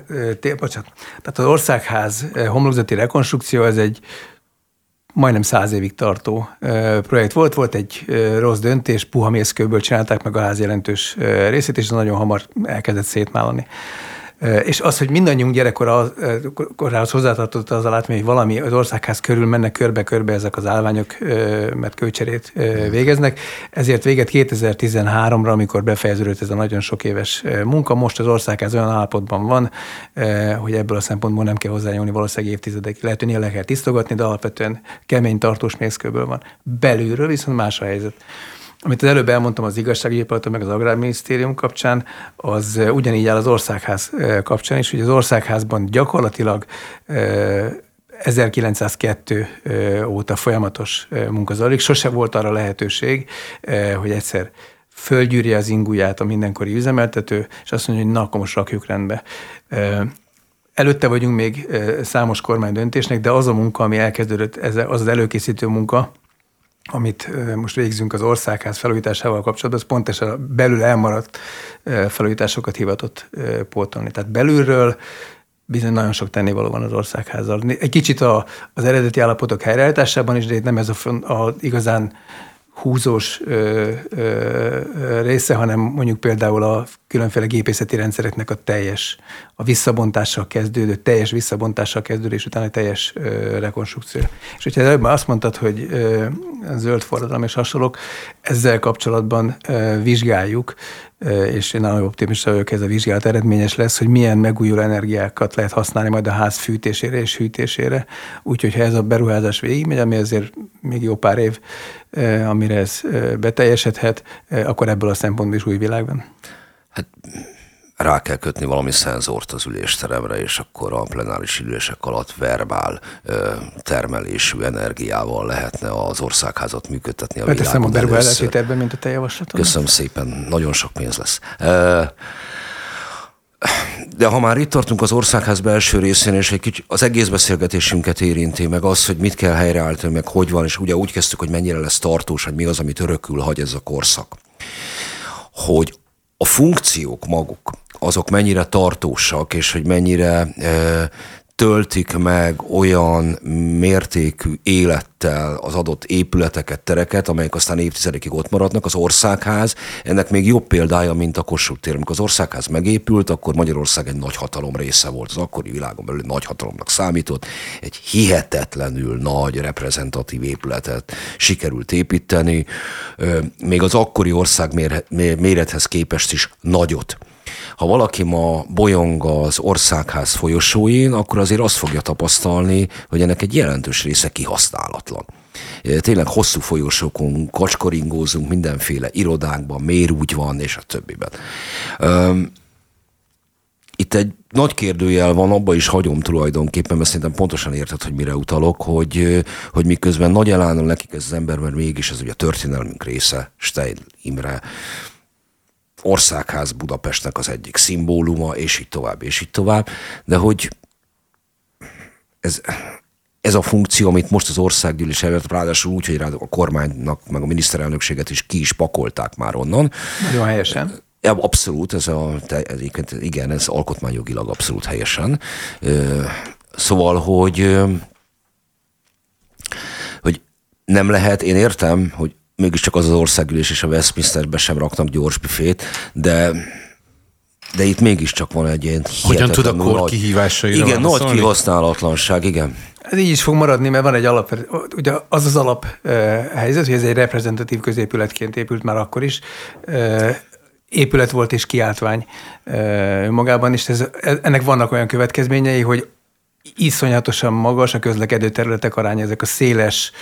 bocsánat, tehát az országház homlokzati rekonstrukció, ez egy majdnem száz évig tartó projekt volt. Volt egy rossz döntés, puha mészkőből csinálták meg a ház jelentős részét, és ez nagyon hamar elkezdett szétmálani. És az, hogy mindannyiunk gyerekkorához hozzátartott az a látmány, hogy valami az országház körül mennek körbe-körbe ezek az állványok, mert kőcserét végeznek. Ezért véget 2013-ra, amikor befejeződött ez a nagyon sok éves munka, most az országház olyan állapotban van, hogy ebből a szempontból nem kell hozzányúlni valószínűleg évtizedekig. Lehet, hogy le kell tisztogatni, de alapvetően kemény tartós mészkőből van. Belülről viszont más a helyzet. Amit az előbb elmondtam az igazságügyi meg az Agrárminisztérium kapcsán, az ugyanígy áll az országház kapcsán is, hogy az országházban gyakorlatilag 1902 óta folyamatos munka zajlik. Sose volt arra lehetőség, hogy egyszer fölgyűrje az inguját a mindenkori üzemeltető, és azt mondja, hogy na, akkor most rakjuk rendbe. Előtte vagyunk még számos kormány döntésnek, de az a munka, ami elkezdődött, ez az az előkészítő munka, amit most végzünk az országház felújításával kapcsolatban, az pontosan belül elmaradt felújításokat hivatott pótolni. Tehát belülről bizony nagyon sok tennivaló van az országházzal. Egy kicsit a, az eredeti állapotok helyreállításában is, de itt nem ez a, a igazán húzós ö, ö, része, hanem mondjuk például a különféle gépészeti rendszereknek a teljes, a visszabontással kezdődő, teljes visszabontással kezdődő, és utána teljes ö, rekonstrukció. És hogyha előbb azt mondtad, hogy ö, zöld forradalom és hasonlók, ezzel kapcsolatban ö, vizsgáljuk, és én nagyon optimista vagyok, ez a vizsgálat eredményes lesz, hogy milyen megújuló energiákat lehet használni majd a ház fűtésére és hűtésére. Úgyhogy ha ez a beruházás végigmegy, ami azért még jó pár év, amire ez beteljesedhet, akkor ebből a szempontból is új világban. Hát rá kell kötni valami szenzort az ülésteremre, és akkor a plenáris ülések alatt verbál termelésű energiával lehetne az országházat működtetni a Beteszem a beruházási terben, mint a te javaslatod. Köszönöm szépen, nagyon sok pénz lesz. De ha már itt tartunk az országház belső részén, és egy kicsit az egész beszélgetésünket érinti, meg az, hogy mit kell helyreállítani, meg hogy van, és ugye úgy kezdtük, hogy mennyire lesz tartós, hogy mi az, amit örökül hagy ez a korszak. Hogy a funkciók maguk, azok mennyire tartósak, és hogy mennyire töltik meg olyan mértékű élettel az adott épületeket, tereket, amelyek aztán évtizedekig ott maradnak. Az országház ennek még jobb példája, mint a Kossuth tér. Amikor az országház megépült, akkor Magyarország egy nagy hatalom része volt. Az akkori világon belül nagy hatalomnak számított. Egy hihetetlenül nagy reprezentatív épületet sikerült építeni, még az akkori ország mérethez képest is nagyot. Ha valaki ma bolyong az országház folyosóin, akkor azért azt fogja tapasztalni, hogy ennek egy jelentős része kihasználatlan. Tényleg hosszú folyosókon kacskoringózunk mindenféle irodákban, mérúgy van, és a többiben. Itt egy nagy kérdőjel van, abba is hagyom tulajdonképpen, mert szerintem pontosan érted, hogy mire utalok, hogy, hogy miközben nagy elánon nekik ez az ember, mert mégis ez ugye a történelmünk része, Stein Imre, országház Budapestnek az egyik szimbóluma, és így tovább, és így tovább, de hogy ez, ez a funkció, amit most az országgyűlés előtt, ráadásul úgy, hogy a kormánynak, meg a miniszterelnökséget is ki is pakolták már onnan. Nagyon helyesen. Abszolút, ez a, igen, ez alkotmányjogilag abszolút helyesen. Szóval, hogy hogy nem lehet, én értem, hogy mégiscsak az az országgyűlés és a Westminsterbe sem raknak gyors büfét, de de itt mégiscsak van egy ilyen Hogyan tud a kor kihívásaira Igen, nagy kihasználatlanság, igen. Ez így is fog maradni, mert van egy alap, ugye az az alap helyzet, hogy ez egy reprezentatív középületként épült már akkor is, épület volt és kiáltvány magában, és ez, ennek vannak olyan következményei, hogy iszonyatosan magas a közlekedő területek aránya, ezek a széles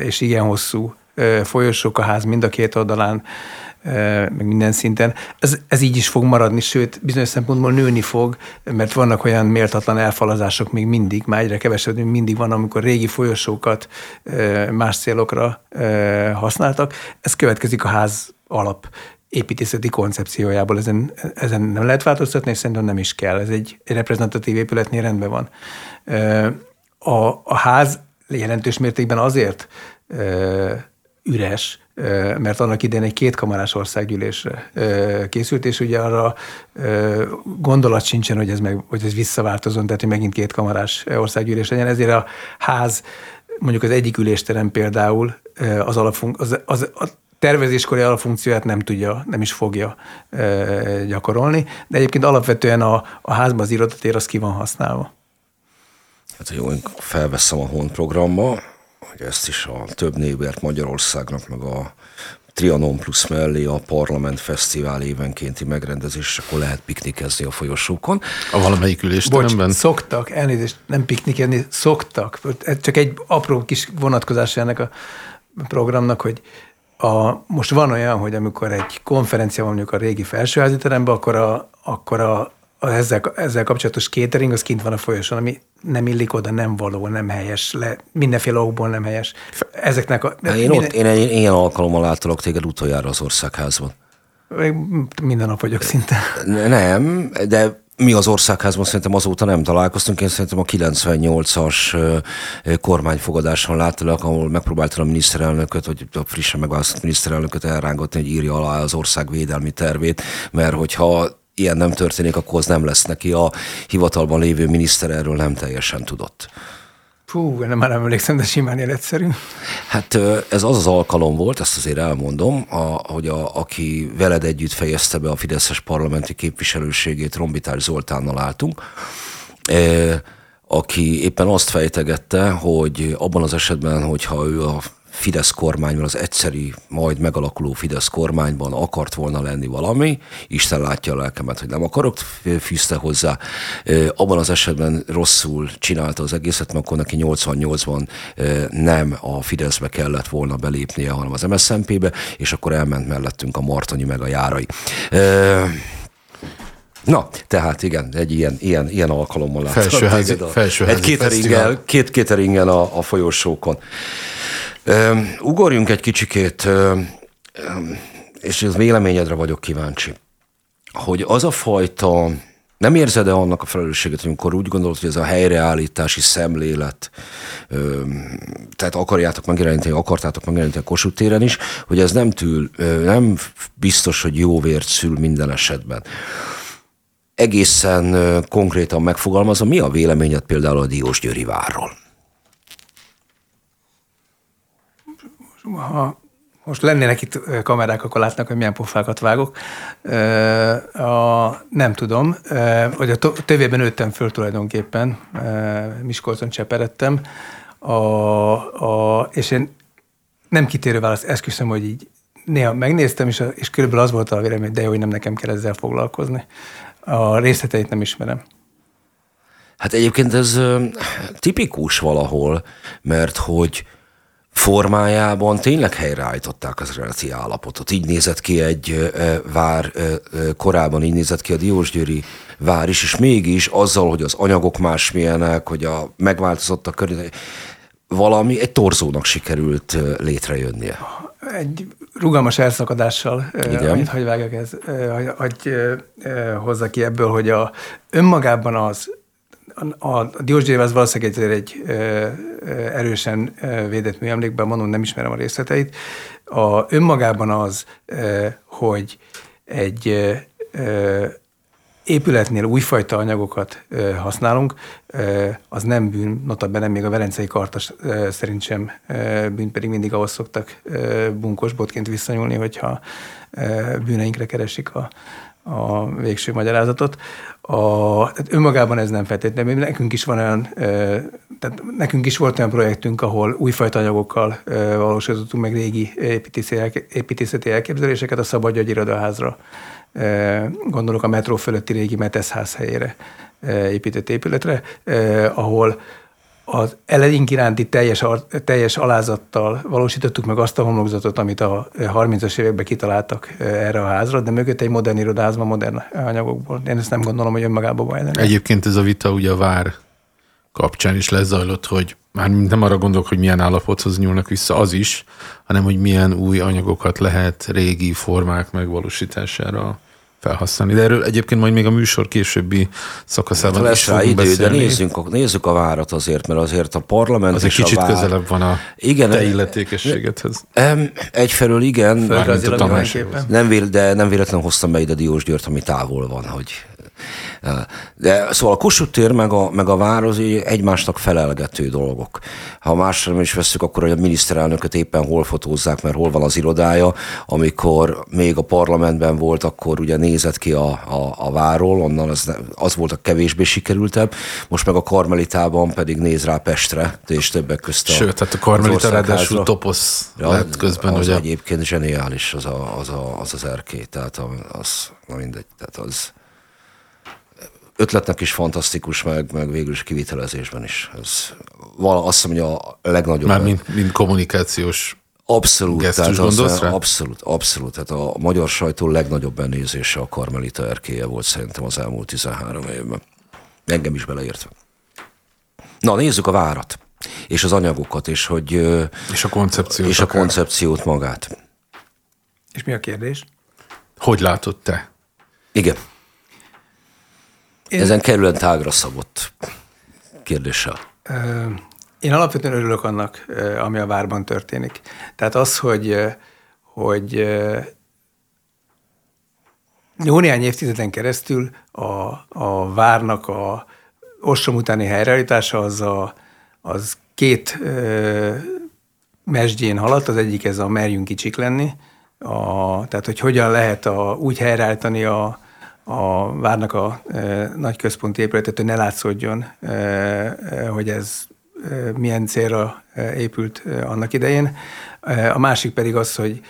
és igen hosszú folyosók a ház mind a két oldalán, meg minden szinten. Ez, ez így is fog maradni, sőt, bizonyos szempontból nőni fog, mert vannak olyan méltatlan elfalazások még mindig, már egyre kevesebb, még mindig van, amikor régi folyosókat más célokra használtak. Ez következik a ház alap építészeti koncepciójából. Ezen, ezen nem lehet változtatni, és szerintem nem is kell. Ez egy, egy reprezentatív épületnél rendben van. A, a ház jelentős mértékben azért üres, mert annak idején egy kétkamarás országgyűlésre készült, és ugye arra gondolat sincsen, hogy ez, meg, hogy ez visszaváltozon, tehát hogy megint kétkamarás országgyűlés legyen. Ezért a ház, mondjuk az egyik ülésterem például az, alapfunk, az, az a tervezéskori alapfunkcióját nem tudja, nem is fogja gyakorolni, de egyébként alapvetően a, a házban az irodatér az ki van használva. Hát én felveszem a honprogramba, hogy ezt is a több névért Magyarországnak, meg a Trianon Plus mellé a Parlament Fesztivál évenkénti megrendezés, akkor lehet piknikezni a folyosókon. A valamelyik ülésteremben? Bocs, szoktak, elnézést, nem piknikezni, szoktak. Csak egy apró kis vonatkozás ennek a programnak, hogy a, most van olyan, hogy amikor egy konferencia van mondjuk a régi felsőházi teremben, akkor a, akkor a ezzel, ezzel kapcsolatos catering, az kint van a folyosón, ami nem illik oda, nem való, nem helyes, le, mindenféle okból nem helyes. Ezeknek a... én, minden... ott, én egy ilyen alkalommal láttalak téged utoljára az országházban. Minden nap vagyok szinte. Nem, de mi az országházban szerintem azóta nem találkoztunk, én szerintem a 98-as kormányfogadáson láttalak, ahol megpróbáltam a miniszterelnököt, vagy a frissen megválasztott miniszterelnököt elrángatni, hogy írja alá az ország védelmi tervét, mert hogyha ilyen nem történik, akkor az nem lesz neki. A hivatalban lévő miniszter erről nem teljesen tudott. Fú, nem már emlékszem, de simán életszerű. Hát ez az az alkalom volt, ezt azért elmondom, a, hogy a, aki veled együtt fejezte be a Fideszes parlamenti képviselőségét, Rombitás Zoltánnal álltunk, e, aki éppen azt fejtegette, hogy abban az esetben, hogyha ő a Fidesz kormányban, az egyszeri, majd megalakuló Fidesz kormányban akart volna lenni valami, Isten látja a lelkemet, hogy nem akarok, fűzte hozzá. Abban az esetben rosszul csinálta az egészet, mert akkor neki 88-ban nem a Fideszbe kellett volna belépnie, hanem az MSZNP-be, és akkor elment mellettünk a Martoni meg a Járai. Na, tehát igen, egy ilyen, ilyen, ilyen alkalommal láttam. Felsőházi, felsőházi Egy kéteringen, két kéteringen a, a folyosókon. Ugorjunk egy kicsikét, és az véleményedre vagyok kíváncsi, hogy az a fajta, nem érzed-e annak a felelősséget, amikor úgy gondolod, hogy ez a helyreállítási szemlélet, tehát akarjátok megjeleníteni, akartátok megjeleníteni a Kossuth téren is, hogy ez nem tűl, nem biztos, hogy jó vért szül minden esetben egészen konkrétan megfogalmazva, mi a véleményed például a Diós Győri várról? Ha most lennének itt kamerák, akkor látnak, hogy milyen pofákat vágok. A, nem tudom, hogy a tévében nőttem föl tulajdonképpen, Miskolcon cseperedtem, a, a, és én nem kitérő választ esküszöm, hogy így néha megnéztem, és, és körülbelül az volt a vélemény, de jó, hogy nem nekem kell ezzel foglalkozni. A részleteit nem ismerem. Hát egyébként ez tipikus valahol, mert hogy formájában tényleg helyreállították az eredeti állapotot. Így nézett ki egy vár, korábban így nézett ki a Diósgyőri vár is, és mégis azzal, hogy az anyagok másmilyenek, hogy a megváltozott a környezet, valami egy torzónak sikerült létrejönnie. Egy rugalmas elszakadással, Igen. amit hagy vágok, ez, hogy, hogy hozza ki ebből, hogy a önmagában az a, a Diósgyév az valószínűleg egy, egy erősen védett műemlékben, mondom, nem ismerem a részleteit. A, önmagában az, hogy egy épületnél újfajta anyagokat használunk, az nem bűn, notabene még a Velencei Kartas szerint sem bűn, pedig mindig ahhoz szoktak bunkos botként visszanyúlni, hogyha bűneinkre keresik a, a végső magyarázatot. A, tehát önmagában ez nem feltétlenül. Nekünk is van olyan, tehát nekünk is volt olyan projektünk, ahol újfajta anyagokkal valósítottunk meg régi építészeti elképzeléseket a Szabadjagy irodaházra. Gondolok a metró fölötti régi Meteszház helyére épített épületre, ahol az eleink iránti teljes, teljes alázattal valósítottuk meg azt a homlokzatot, amit a 30-as években kitaláltak eh, erre a házra, de mögött egy modern irodázma, modern anyagokból. Én ezt nem gondolom, hogy önmagában baj lenne. Egyébként ez a vita ugye a vár kapcsán is lezajlott, hogy már nem arra gondolok, hogy milyen állapothoz nyúlnak vissza, az is, hanem hogy milyen új anyagokat lehet régi formák megvalósítására felhasználni. De erről egyébként majd még a műsor későbbi szakaszában lesz rá idő, beszélni. de nézzünk a, nézzük a várat azért, mert azért a parlament az egy kicsit a vár... közelebb van a igen, te illetékességedhez. Egyfelől igen, nem, vél, de nem véletlenül hoztam be ide Diós Győrt, ami távol van, hogy de szóval a Kossuth tér meg a, meg a vár az egymásnak felelgető dolgok. Ha másra nem is veszük, akkor a miniszterelnököt éppen hol fotózzák, mert hol van az irodája. Amikor még a parlamentben volt, akkor ugye nézett ki a, a, a váról, onnan az, az volt a kevésbé sikerültebb. Most meg a Karmelitában pedig néz rá Pestre, és többek közt a Sőt, tehát a Karmelita ráadásul toposz lett közben. Az ugye? egyébként zseniális az a, az, a, az, az erkély, tehát az, na mindegy, tehát az ötletnek is fantasztikus, meg, meg végül is kivitelezésben is. Ez vala, azt mondja, a legnagyobb. Már mint, mint kommunikációs Abszolút, tehát az, rá? abszolút, abszolút. Tehát a magyar sajtó legnagyobb benézése a Karmelita erkéje volt szerintem az elmúlt 13 évben. Engem is beleértve. Na, nézzük a várat, és az anyagokat, és hogy... És a koncepciót. És akár. a koncepciót magát. És mi a kérdés? Hogy látod te? Igen. Én... Ezen kerülen tágra szabott kérdéssel. Én alapvetően örülök annak, ami a várban történik. Tehát az, hogy, hogy jó néhány évtizeden keresztül a, a várnak a ostrom utáni helyreállítása az, a, az két ö, mesdjén haladt, az egyik ez a merjünk kicsik lenni, a, tehát hogy hogyan lehet a, úgy helyreállítani a, a várnak a e, nagy központi épületet, hogy ne látszódjon, e, e, hogy ez e, milyen célra e, épült e, annak idején. E, a másik pedig az, hogy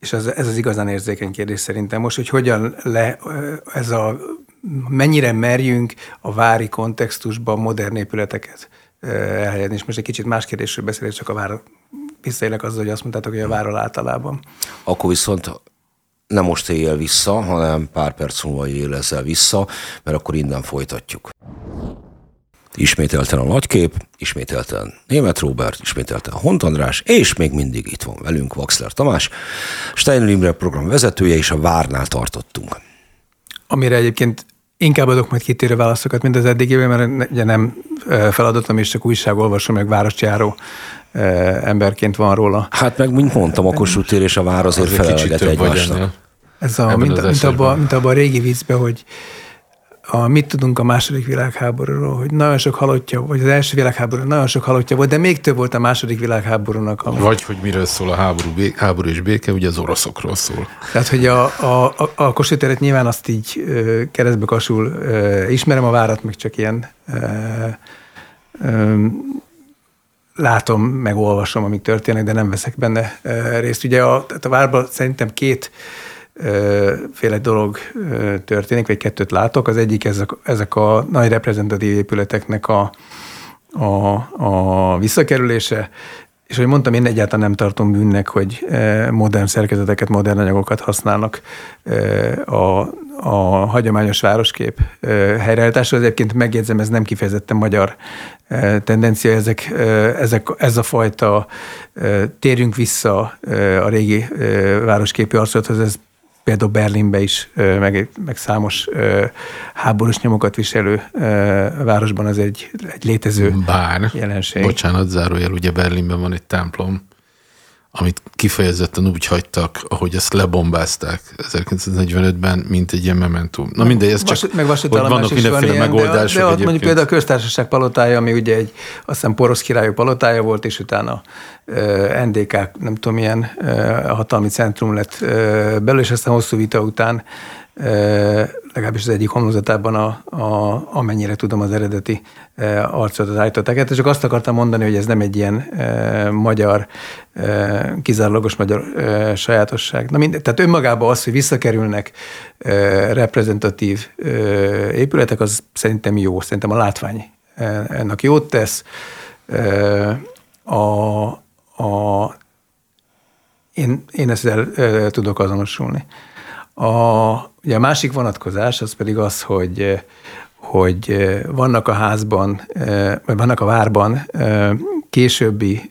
és az, ez az igazán érzékeny kérdés szerintem most, hogy hogyan le, ez a, mennyire merjünk a vári kontextusban modern épületeket elhelyezni. És most egy kicsit más kérdésről beszélek, csak a vár visszaélek azzal, hogy azt mondtátok, hogy a várral általában. Akkor viszont nem most éjjel vissza, hanem pár perc múlva él ezzel vissza, mert akkor innen folytatjuk. Ismételten a nagykép, ismételten német Robert, ismételten Hont András, és még mindig itt van velünk Vaxler Tamás, Steiner Imre program vezetője, és a Várnál tartottunk. Amire egyébként inkább adok majd kitérő válaszokat, mint az eddigében, mert ugye nem feladatom, és csak újságolvasó, meg városjáró emberként van róla. Hát meg, mint mondtam, a Kossuth tér és a vár azért felelget egymásnak. Ez a, mint, mint, abban, mint abba a régi vízbe, hogy a, mit tudunk a második világháborúról, hogy nagyon sok halottja, vagy az első világháború nagyon sok halottja volt, de még több volt a második világháborúnak. Ami... Vagy hogy miről szól a háború, bé, háború és béke, ugye az oroszokról szól. Tehát, hogy a, a, a, a Kossuth nyilván azt így ö, keresztbe kasul ö, ismerem a várat, meg csak ilyen ö, ö, látom, meg olvasom, amik történnek, de nem veszek benne részt. Ugye a, a várban szerintem két féle dolog történik, vagy kettőt látok. Az egyik ezek, ezek a nagy reprezentatív épületeknek a, a, a visszakerülése, és hogy mondtam, én egyáltalán nem tartom bűnnek, hogy modern szerkezeteket, modern anyagokat használnak a, a hagyományos városkép helyreállításra. Egyébként megjegyzem, ez nem kifejezetten magyar tendencia, ezek, ezek, ez a fajta térjünk vissza a régi városképi arcolathoz, ez például Berlinbe is, meg, meg számos háborús nyomokat viselő városban az egy, egy létező Bár, jelenség. bocsánat, zárójel, ugye Berlinben van egy templom, amit kifejezetten úgy hagytak, ahogy ezt lebombázták 1945-ben, mint egy ilyen mementum. Na mindegy, ez csak, meg hogy vannak mindenféle van megoldások. De, de ott mondjuk például a köztársaság palotája, ami ugye egy, azt hiszem porosz királyok palotája volt, és utána NDK, nem tudom, milyen hatalmi centrum lett belőle, és aztán hosszú vita után legalábbis az egyik homlokzatában, a, a, amennyire tudom, az eredeti arcot állították. Hát csak azt akartam mondani, hogy ez nem egy ilyen e, magyar, e, kizárólagos magyar e, sajátosság. Na mind, tehát önmagában az, hogy visszakerülnek e, reprezentatív e, épületek, az szerintem jó. Szerintem a látvány ennek jót tesz. E, a, a, én, én ezzel e, tudok azonosulni. A, ugye a másik vonatkozás az pedig az, hogy, hogy vannak a házban, vagy vannak a várban későbbi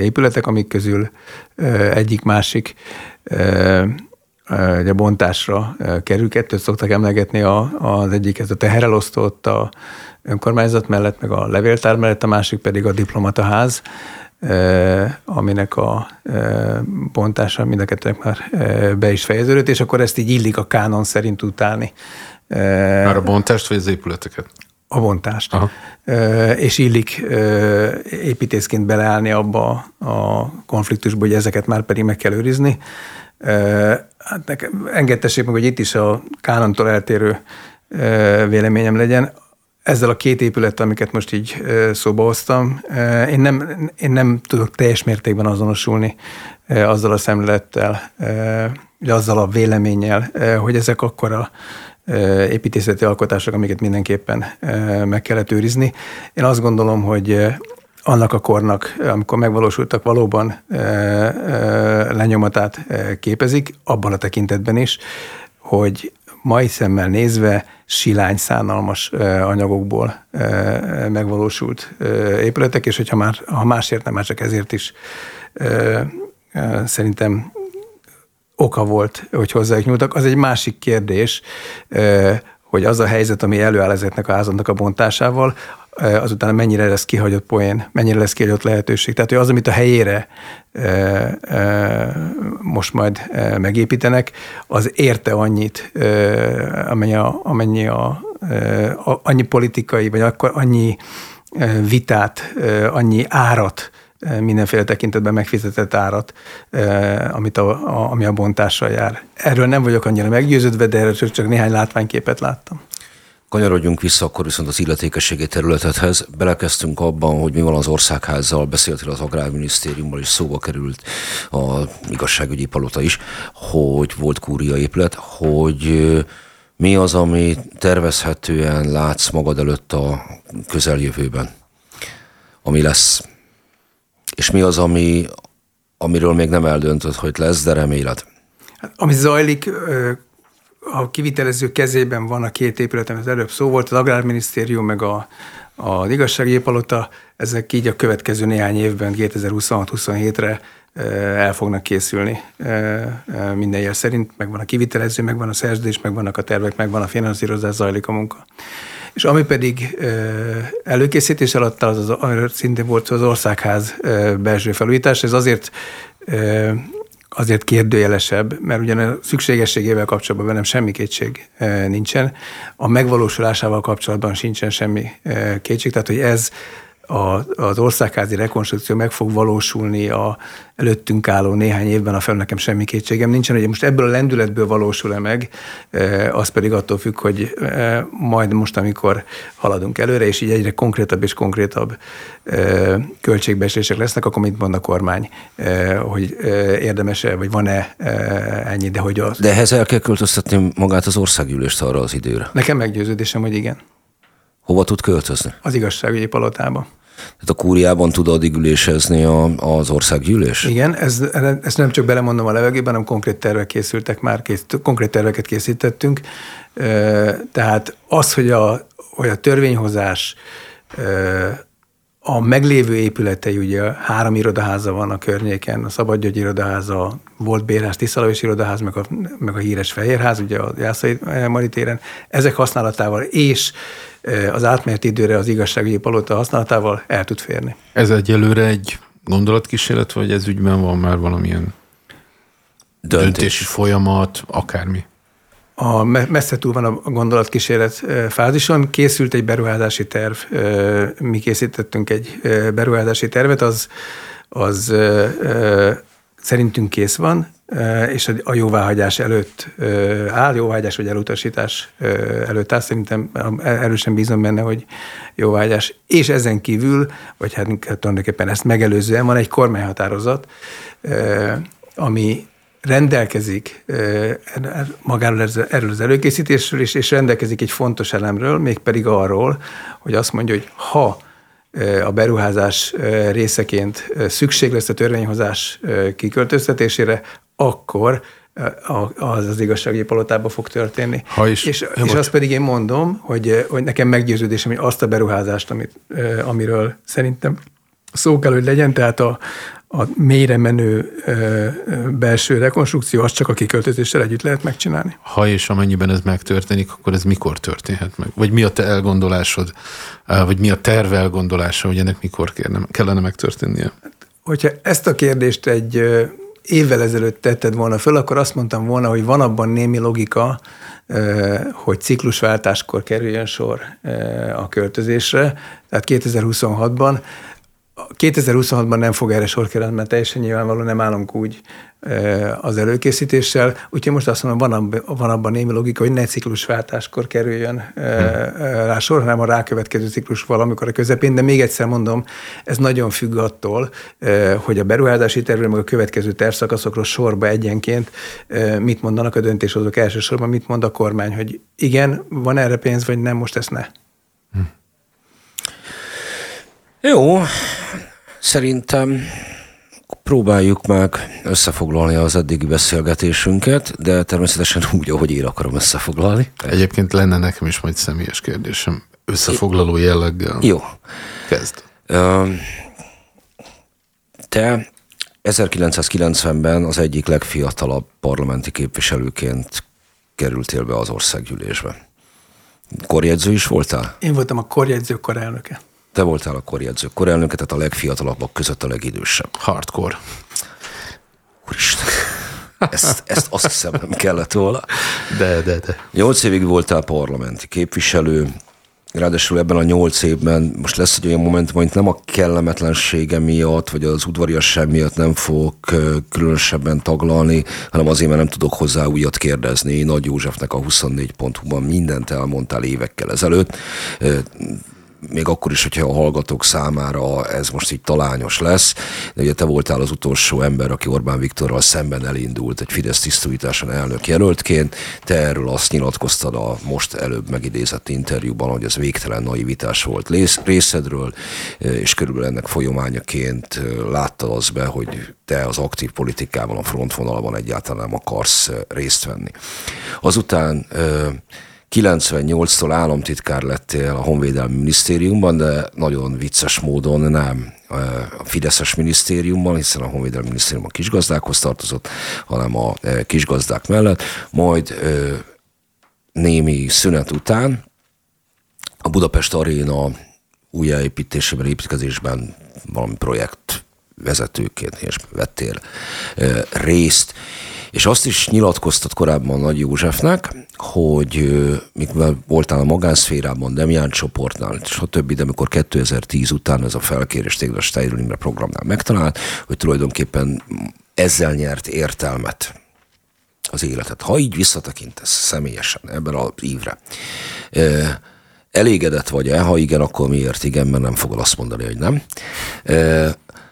épületek, amik közül egyik-másik a bontásra kerül. Kettőt szoktak emlegetni, a, az egyik ez a teherelosztott a önkormányzat mellett, meg a levéltár mellett, a másik pedig a diplomataház aminek a bontása mind a kettőnek már be is fejeződött, és akkor ezt így illik a kánon szerint utálni. Már a bontást vagy az épületeket? A bontást. Aha. És illik építészként beleállni abba a konfliktusba, hogy ezeket már pedig meg kell őrizni. Hát nekem, engedtessék meg, hogy itt is a kánontól eltérő véleményem legyen ezzel a két épülettel, amiket most így szóba hoztam, én nem, én nem tudok teljes mértékben azonosulni azzal a szemlélettel, azzal a véleménnyel, hogy ezek akkor a építészeti alkotások, amiket mindenképpen meg kellett őrizni. Én azt gondolom, hogy annak a kornak, amikor megvalósultak, valóban lenyomatát képezik, abban a tekintetben is, hogy mai szemmel nézve silány szánalmas anyagokból megvalósult épületek, és hogyha már, ha másért nem, már csak ezért is szerintem oka volt, hogy hozzájuk nyúltak. Az egy másik kérdés, hogy az a helyzet, ami előáll ezeknek a házaknak a bontásával, azután mennyire lesz kihagyott poén, mennyire lesz kihagyott lehetőség. Tehát, hogy az, amit a helyére most majd megépítenek, az érte annyit, amennyi a, amennyi a, a annyi politikai, vagy akkor annyi vitát, annyi árat, mindenféle tekintetben megfizetett árat, amit a, a, ami a bontással jár. Erről nem vagyok annyira meggyőződve, de erről csak néhány látványképet láttam. Kanyarodjunk vissza akkor viszont az illetékességi területethez. Belekezdtünk abban, hogy mi van az országházzal, beszéltél az Agrárminisztériummal, és szóba került a igazságügyi palota is, hogy volt kúria épület, hogy mi az, ami tervezhetően látsz magad előtt a közeljövőben, ami lesz? És mi az, ami, amiről még nem eldöntött, hogy lesz, de reméled? Hát, ami zajlik, a kivitelező kezében van a két épület, amit előbb szó volt, az Agrárminisztérium meg a, az igazsági palota, ezek így a következő néhány évben, 2026-27-re el fognak készülni minden jel szerint, megvan a kivitelező, megvan a szerződés, megvannak a tervek, megvan a finanszírozás, zajlik a munka. És ami pedig előkészítés alatt, az, az szintén volt az országház belső felújítás, ez azért azért kérdőjelesebb, mert ugyan a szükségességével kapcsolatban velem semmi kétség nincsen, a megvalósulásával kapcsolatban sincsen semmi kétség, tehát hogy ez a, az országházi rekonstrukció meg fog valósulni a előttünk álló néhány évben, a fel nekem semmi kétségem nincsen, hogy most ebből a lendületből valósul-e meg, e, az pedig attól függ, hogy e, majd most, amikor haladunk előre, és így egyre konkrétabb és konkrétabb e, költségbeesések lesznek, akkor mit mond a kormány, hogy érdemes-e, vagy van-e ennyi, de hogy az... De ehhez el kell költöztetni magát az országgyűlést arra az időre. Nekem meggyőződésem, hogy igen. Hova tud költözni? Az igazságügyi palotába. Tehát a kúriában tud addig ülésezni a, az országgyűlés? Igen, ez, ezt nem csak belemondom a levegőben, hanem konkrét tervek készültek már, kész, konkrét terveket készítettünk. Tehát az, hogy a, hogy a törvényhozás a meglévő épületei, ugye három irodaháza van a környéken, a Szabadgyögy irodaháza, volt Bérház, Tiszalavés irodaház, meg a, meg a híres Fehérház, ugye a Jászai Maritéren, ezek használatával és az átmenet időre az igazságügyi palota használatával el tud férni. Ez egyelőre egy gondolatkísérlet, vagy ez ügyben van már valamilyen Döntés. döntési folyamat, akármi? A messze túl van a gondolatkísérlet fázison. Készült egy beruházási terv, mi készítettünk egy beruházási tervet, az, az szerintünk kész van, és a jóváhagyás előtt áll, jóváhagyás vagy elutasítás előtt áll. Szerintem erősen bízom benne, hogy jóváhagyás. És ezen kívül, vagy hát tulajdonképpen ezt megelőzően van egy kormányhatározat, ami rendelkezik magáról erről az előkészítésről is, és rendelkezik egy fontos elemről, mégpedig arról, hogy azt mondja, hogy ha a beruházás részeként szükség lesz a törvényhozás kiköltöztetésére, akkor az az igazsági palotában fog történni. Ha is, és, és azt pedig én mondom, hogy, hogy nekem meggyőződésem, hogy azt a beruházást, amit, amiről szerintem szó kell, hogy legyen, tehát a, a mélyre menő belső rekonstrukció, az csak a kiköltözéssel együtt lehet megcsinálni. Ha és amennyiben ez megtörténik, akkor ez mikor történhet meg? Vagy mi a te elgondolásod, vagy mi a terve elgondolása, hogy ennek mikor kérne, kellene megtörténnie? Hogyha ezt a kérdést egy évvel ezelőtt tetted volna föl, akkor azt mondtam volna, hogy van abban némi logika, hogy ciklusváltáskor kerüljön sor a költözésre, tehát 2026-ban, 2026-ban nem fog erre sor kerülni, mert teljesen nyilvánvalóan nem állunk úgy az előkészítéssel. Úgyhogy most azt mondom, van, abban, van abban némi logika, hogy ne ciklusváltáskor kerüljön rá sor, hanem a rákövetkező ciklus valamikor a közepén. De még egyszer mondom, ez nagyon függ attól, hogy a beruházási tervről, meg a következő tervszakaszokról sorba egyenként mit mondanak a döntéshozók elsősorban, mit mond a kormány, hogy igen, van erre pénz, vagy nem, most ezt ne. Jó, szerintem próbáljuk meg összefoglalni az eddigi beszélgetésünket, de természetesen úgy, ahogy én akarom összefoglalni. Egyébként lenne nekem is majd személyes kérdésem. Összefoglaló jelleggel. Jó. Kezd. Te 1990-ben az egyik legfiatalabb parlamenti képviselőként kerültél be az országgyűlésbe. Korjegyző is voltál? Én voltam a korjegyző korelnöke. Te voltál a korjegyző korelnöke, tehát a legfiatalabbak között a legidősebb. Hardcore. Úristen. Ezt, ezt azt hiszem nem kellett volna. De, de, de. Nyolc évig voltál parlamenti képviselő, Ráadásul ebben a nyolc évben most lesz egy olyan momentum, hogy nem a kellemetlensége miatt, vagy az udvariasság miatt nem fogok különösebben taglalni, hanem azért, mert nem tudok hozzá újat kérdezni. Nagy Józsefnek a 24.hu-ban mindent elmondtál évekkel ezelőtt még akkor is, hogyha a hallgatók számára ez most így talányos lesz, de ugye te voltál az utolsó ember, aki Orbán Viktorral szemben elindult egy Fidesz tisztújításon elnök jelöltként. Te erről azt nyilatkoztad a most előbb megidézett interjúban, hogy ez végtelen naivitás volt részedről, és körülbelül ennek folyamányaként láttad az be, hogy te az aktív politikában, a frontvonalban egyáltalán nem akarsz részt venni. Azután 98-tól államtitkár lettél a Honvédelmi Minisztériumban, de nagyon vicces módon nem a Fideszes minisztériumban, hiszen a Honvédelmi Minisztérium a kisgazdákhoz tartozott, hanem a kisgazdák mellett. Majd némi szünet után a Budapest Aréna újjáépítésében, építkezésben valami projekt vezetőként és vettél részt, és azt is nyilatkoztat korábban Nagy Józsefnek, hogy mikor voltál a magánszférában, Demián csoportnál, stb., de amikor 2010 után ez a felkérés téged a Imre programnál megtalált, hogy tulajdonképpen ezzel nyert értelmet az életet. Ha így visszatekintesz személyesen ebben az ívre, elégedett vagy-e? Ha igen, akkor miért igen, mert nem fogod azt mondani, hogy nem.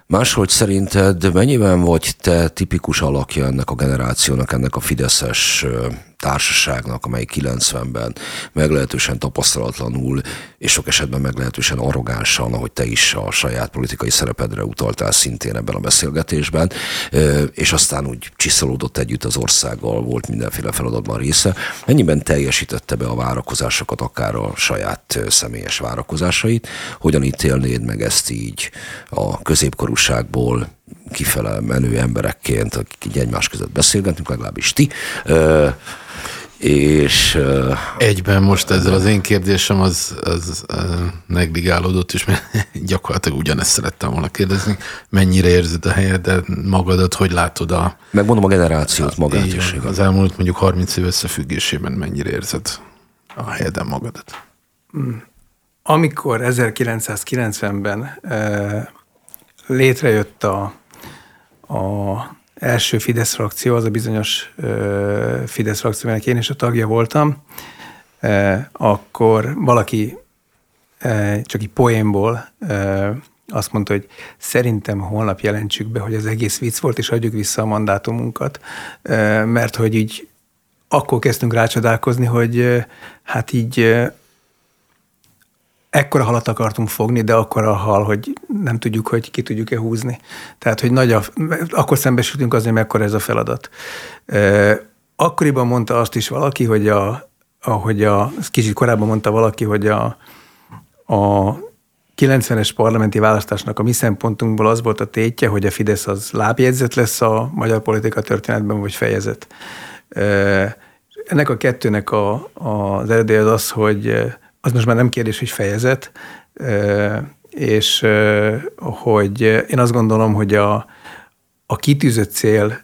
Máshogy szerinted mennyiben vagy te tipikus alakja ennek a generációnak, ennek a fideszes társaságnak, amely 90-ben meglehetősen tapasztalatlanul, és sok esetben meglehetősen arrogánsan, ahogy te is a saját politikai szerepedre utaltál szintén ebben a beszélgetésben, és aztán úgy csiszolódott együtt az országgal, volt mindenféle feladatban része. Mennyiben teljesítette be a várakozásokat, akár a saját személyes várakozásait? Hogyan ítélnéd meg ezt így a középkorúságból kifele menő emberekként, akik így egymás között beszélgetünk, legalábbis ti és... Egyben most ezzel az én kérdésem az, az uh, negligálódott, és gyakorlatilag ugyanezt szerettem volna kérdezni. Mennyire érzed a helyedet, magadat, hogy látod a... Megmondom a generációt magát is. Igen, az elmúlt mondjuk 30 év összefüggésében mennyire érzed a helyeden magadat? Hmm. Amikor 1990-ben uh, létrejött a, a első Fidesz frakció, az a bizonyos Fidesz frakció, aminek én is a tagja voltam, akkor valaki csak egy poénból azt mondta, hogy szerintem holnap jelentsük be, hogy az egész vicc volt, és adjuk vissza a mandátumunkat, mert hogy így akkor kezdtünk rácsodálkozni, hogy hát így ekkora halat akartunk fogni, de akkora hal, hogy nem tudjuk, hogy ki tudjuk-e húzni. Tehát, hogy nagy a, akkor szembesültünk azért, mekkora ez a feladat. Akkoriban mondta azt is valaki, hogy a, ahogy a, kicsit korábban mondta valaki, hogy a, a 90-es parlamenti választásnak a mi szempontunkból az volt a tétje, hogy a Fidesz az lábjegyzet lesz a magyar politika történetben, vagy fejezet. Ennek a kettőnek a, az eredély az az, hogy az most már nem kérdés, hogy fejezet, és hogy én azt gondolom, hogy a, a kitűzött cél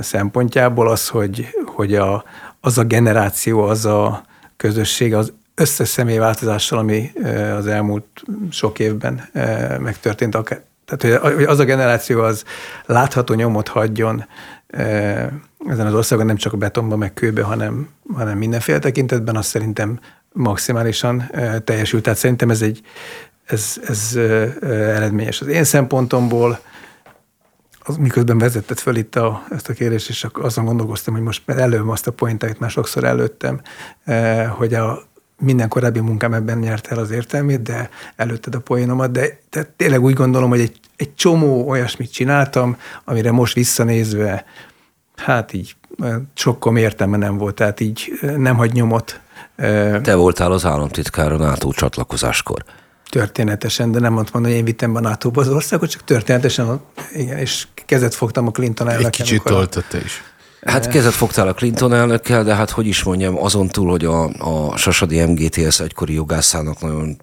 szempontjából az, hogy, hogy a, az a generáció, az a közösség, az összes személyváltozással, ami az elmúlt sok évben megtörtént, akár, tehát hogy az a generáció az látható nyomot hagyjon ezen az országon, nem csak a betonban, meg kőbe, hanem, hanem mindenféle tekintetben, azt szerintem maximálisan teljesült. Tehát szerintem ez egy ez, ez eredményes. Az én szempontomból az, miközben vezetett föl itt a, ezt a kérdést, és azon gondolkoztam, hogy most előm azt a pointet, már sokszor előttem, hogy a minden korábbi munkám ebben nyert el az értelmét, de előtted a poénomat, de, de tényleg úgy gondolom, hogy egy, egy csomó olyasmit csináltam, amire most visszanézve, hát így sokkal értelme nem volt, tehát így nem hagy nyomot te voltál az államtitkár a NATO csatlakozáskor. Történetesen, de nem mondtam, hogy én vittem be a nato az országot, csak történetesen, igen, és kezet fogtam a Clinton elnökkel. Egy kicsit toltott te is. Hát kezet fogtál a Clinton elnökkel, de hát hogy is mondjam, azon túl, hogy a, a Sasadi MGTS egykori jogászának nagyon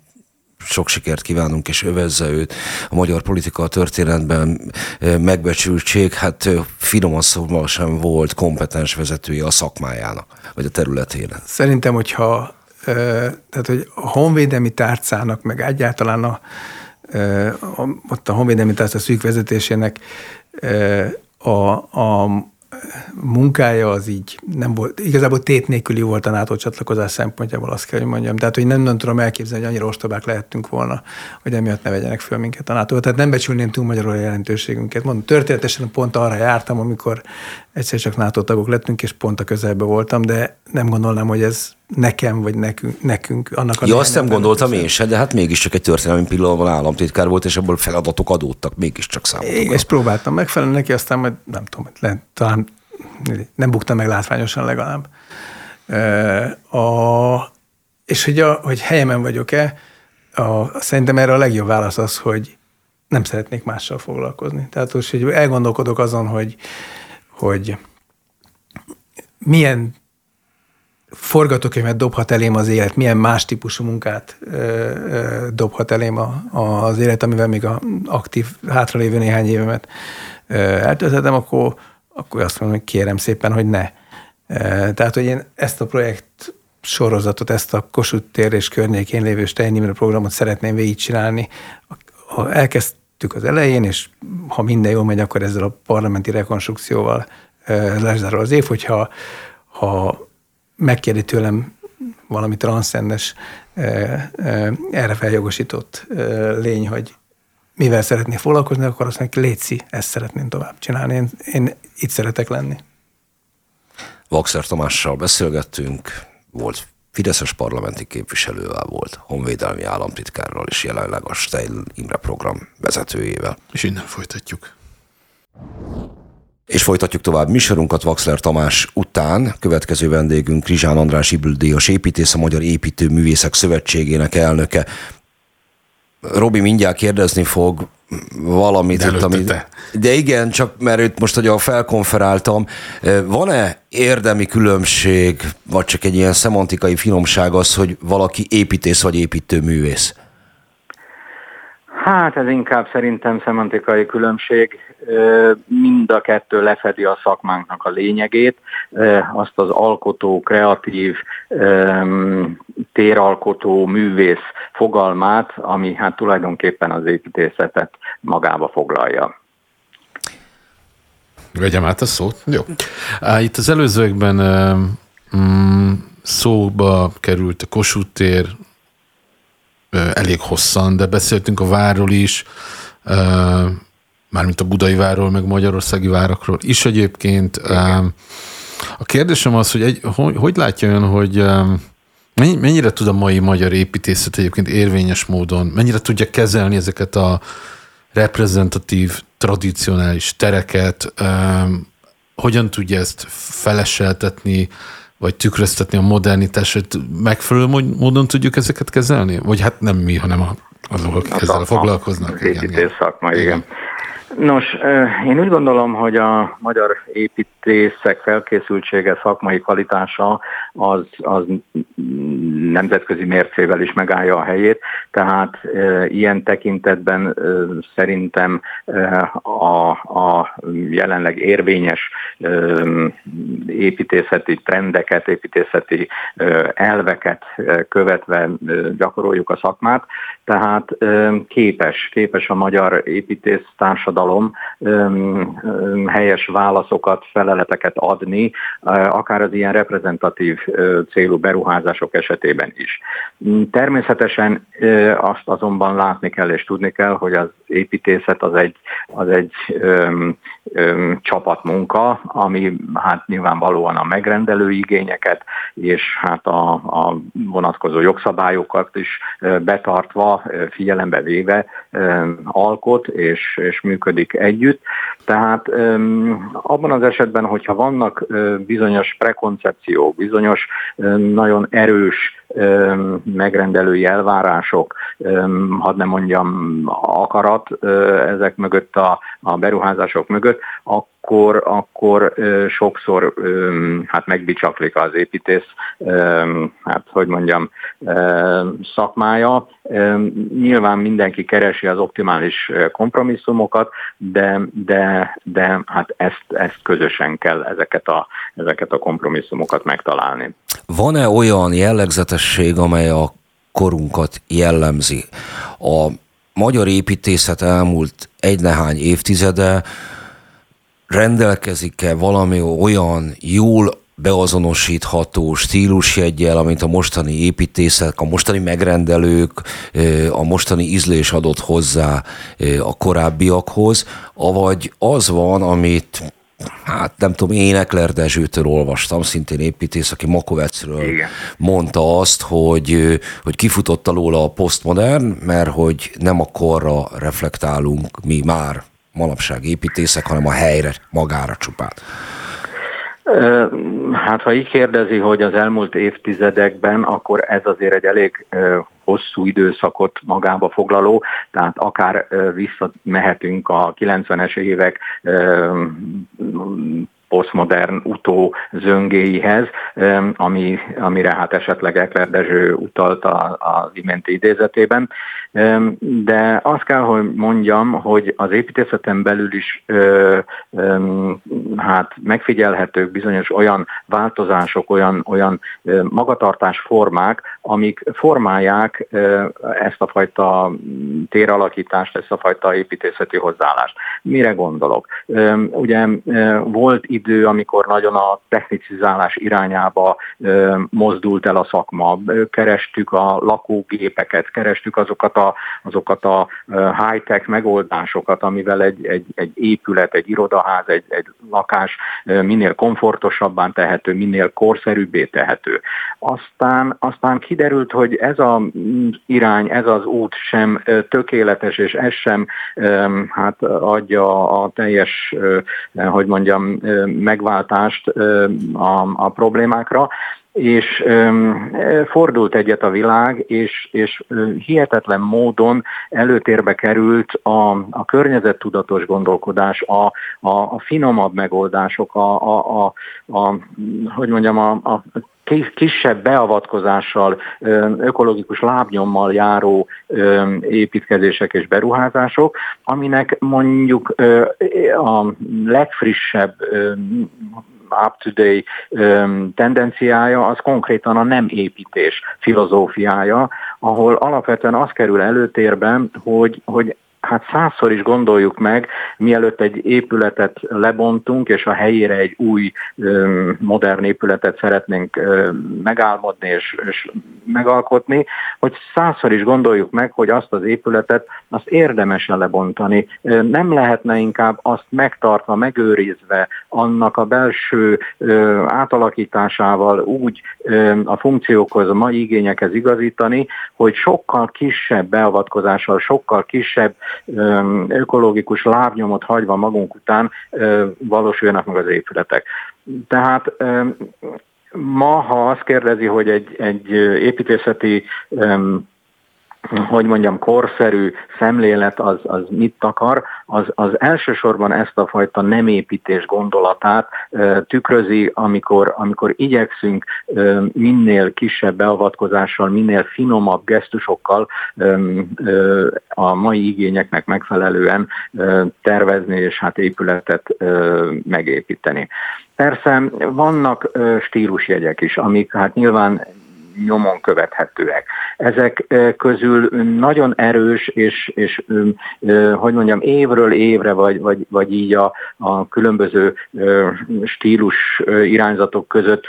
sok sikert kívánunk, és övezze őt a magyar politika történetben megbecsültség, hát finoman szóval sem volt kompetens vezetője a szakmájának, vagy a területének. Szerintem, hogyha tehát, hogy a honvédelmi tárcának, meg egyáltalán a, ott a honvédelmi tárca szűk vezetésének a, a munkája az így nem volt, igazából tét nélküli volt a NATO csatlakozás szempontjából, azt kell, hogy mondjam. Tehát, hogy nem, nem tudom elképzelni, hogy annyira ostobák lehettünk volna, hogy emiatt ne vegyenek föl minket a NATO. Tehát nem becsülném túl magyarul a jelentőségünket. Mondom, történetesen pont arra jártam, amikor egyszer csak NATO tagok lettünk, és pont a közelbe voltam, de nem gondolnám, hogy ez nekem, vagy nekünk, nekünk annak a Ja, azt nem gondoltam én se, de hát mégiscsak egy történelmi pillanatban államtitkár volt, és ebből feladatok adódtak mégiscsak számomra. Igen, és próbáltam megfelelni neki, aztán majd nem tudom, le, talán nem buktam meg látványosan legalább. A, és hogy, a, hogy helyemen vagyok-e, a, szerintem erre a legjobb válasz az, hogy nem szeretnék mással foglalkozni. Tehát most, hogy elgondolkodok azon, hogy, hogy milyen forgatókönyvet dobhat elém az élet, milyen más típusú munkát dobhat elém a, az élet, amivel még a aktív hátralévő néhány évemet ö, eltölthetem, akkor, akkor azt mondom, hogy kérem szépen, hogy ne. Tehát, hogy én ezt a projekt sorozatot, ezt a Kossuth tér és környékén lévő Stein programot szeretném végigcsinálni. Elkezdtük az elején, és ha minden jól megy, akkor ezzel a parlamenti rekonstrukcióval lezárul az év, hogyha ha megkérdi tőlem valami transzcendes, erre feljogosított lény, hogy mivel szeretnék foglalkozni, akkor azt mondja, létszi, ezt szeretném tovább csinálni. Én, én itt szeretek lenni. Vaxer Tamással beszélgettünk, volt Fideszes parlamenti képviselővel volt, honvédelmi államtitkárral és jelenleg a Steil Imre program vezetőjével. És innen folytatjuk. És folytatjuk tovább műsorunkat Vaxler Tamás után. Következő vendégünk Rizsán András Ibüldíjas építész, a Magyar Építőművészek Szövetségének elnöke. Robi mindjárt kérdezni fog valamit. De, itt, ami, de igen, csak mert itt most, hogy a felkonferáltam, van-e érdemi különbség, vagy csak egy ilyen szemantikai finomság az, hogy valaki építész vagy építőművész? Hát ez inkább szerintem szemantikai különbség. Mind a kettő lefedi a szakmánknak a lényegét, azt az alkotó, kreatív, téralkotó, művész fogalmát, ami hát tulajdonképpen az építészetet magába foglalja. Vegyem át a szót? Jó. Itt az előzőekben mm, szóba került a Kossuth tér, elég hosszan, de beszéltünk a várról is, mármint a budai várról, meg magyarországi várakról is egyébként. A kérdésem az, hogy, egy, hogy, hogy látja ön, hogy mennyire tud a mai magyar építészet egyébként érvényes módon, mennyire tudja kezelni ezeket a reprezentatív, tradicionális tereket, hogyan tudja ezt feleseltetni, vagy tükröztetni a modernitását, megfelelő módon tudjuk ezeket kezelni? Vagy hát nem mi, hanem azok, akik ezzel foglalkoznak. Az építész szakma, igen. igen. Nos, én úgy gondolom, hogy a magyar építészek felkészültsége, szakmai kvalitása az, az nemzetközi mércével is megállja a helyét, tehát e, ilyen tekintetben e, szerintem e, a, a jelenleg érvényes e, építészeti trendeket, építészeti e, elveket követve e, gyakoroljuk a szakmát, tehát képes, képes a magyar építész társadalom helyes válaszokat, feleleteket adni, akár az ilyen reprezentatív célú beruházások esetében is. Természetesen azt azonban látni kell és tudni kell, hogy az építészet az egy, az egy csapatmunka, ami hát nyilvánvalóan a megrendelő igényeket és hát a, a vonatkozó jogszabályokat is betartva, figyelembe véve alkot és, és működik együtt. Tehát abban az esetben, hogyha vannak bizonyos prekoncepciók, bizonyos nagyon erős megrendelői elvárások, hadd nem mondjam akarat ezek mögött a, a beruházások mögött, akkor, akkor sokszor hát megbicsaklik az építész, hát hogy mondjam, szakmája. Nyilván mindenki keresi az optimális kompromisszumokat, de, de, de hát ezt, ezt közösen kell ezeket a, ezeket a kompromisszumokat megtalálni. Van-e olyan jellegzetesség, amely a korunkat jellemzi? A magyar építészet elmúlt egy nehány évtizede rendelkezik-e valami olyan jól beazonosítható stílusjeggyel, amint a mostani építészek, a mostani megrendelők, a mostani ízlés adott hozzá a korábbiakhoz, avagy az van, amit hát nem tudom, én Ekler Dezsőtől olvastam, szintén építész, aki Makovecről Igen. mondta azt, hogy, hogy kifutott alól a posztmodern, mert hogy nem a korra reflektálunk mi már manapság építészek, hanem a helyre, magára csupán. Hát ha így kérdezi, hogy az elmúlt évtizedekben, akkor ez azért egy elég hosszú időszakot magába foglaló, tehát akár visszamehetünk a 90-es évek posztmodern utó zöngéihez, ami, amire hát esetleg Ekler Dezső utalt az iménti idézetében. De azt kell, hogy mondjam, hogy az építészeten belül is hát megfigyelhetők bizonyos olyan változások, olyan, olyan magatartás formák, amik formálják ezt a fajta téralakítást, ezt a fajta építészeti hozzáállást. Mire gondolok? Ugye volt idő, amikor nagyon a technicizálás irányába mozdult el a szakma. Kerestük a lakógépeket, kerestük azokat a, azokat a high-tech megoldásokat, amivel egy, egy, egy épület, egy irodaház, egy, egy lakás minél komfortosabbá tehető, minél korszerűbbé tehető. Aztán, aztán kiderült, hogy ez az irány, ez az út sem tökéletes, és ez sem hát adja a teljes, hogy mondjam, megváltást a, a problémákra, és fordult egyet a világ, és, és hihetetlen módon előtérbe került a, a környezettudatos gondolkodás, a, a, a finomabb megoldások, a, a, a, a hogy mondjam, a, a kisebb beavatkozással, ökológikus lábnyommal járó építkezések és beruházások, aminek mondjuk a legfrissebb up-to-date tendenciája az konkrétan a nem építés filozófiája, ahol alapvetően az kerül előtérben, hogy, hogy hát százszor is gondoljuk meg, mielőtt egy épületet lebontunk, és a helyére egy új modern épületet szeretnénk megálmodni és, és megalkotni, hogy százszor is gondoljuk meg, hogy azt az épületet, azt érdemesen lebontani. Nem lehetne inkább azt megtartva, megőrizve, annak a belső átalakításával úgy a funkciókhoz, a mai igényekhez igazítani, hogy sokkal kisebb beavatkozással, sokkal kisebb ökológikus lábnyomot hagyva magunk után valósuljanak meg az épületek. Tehát ma, ha azt kérdezi, hogy egy, egy építészeti hogy mondjam, korszerű szemlélet az, az mit akar, az, az elsősorban ezt a fajta nem építés gondolatát e, tükrözi, amikor, amikor igyekszünk e, minél kisebb beavatkozással, minél finomabb gesztusokkal e, e, a mai igényeknek megfelelően e, tervezni és hát épületet e, megépíteni. Persze vannak stílusjegyek is, amik hát nyilván nyomon követhetőek. Ezek közül nagyon erős, és, és hogy mondjam, évről évre, vagy, vagy, vagy így a, a különböző stílus irányzatok között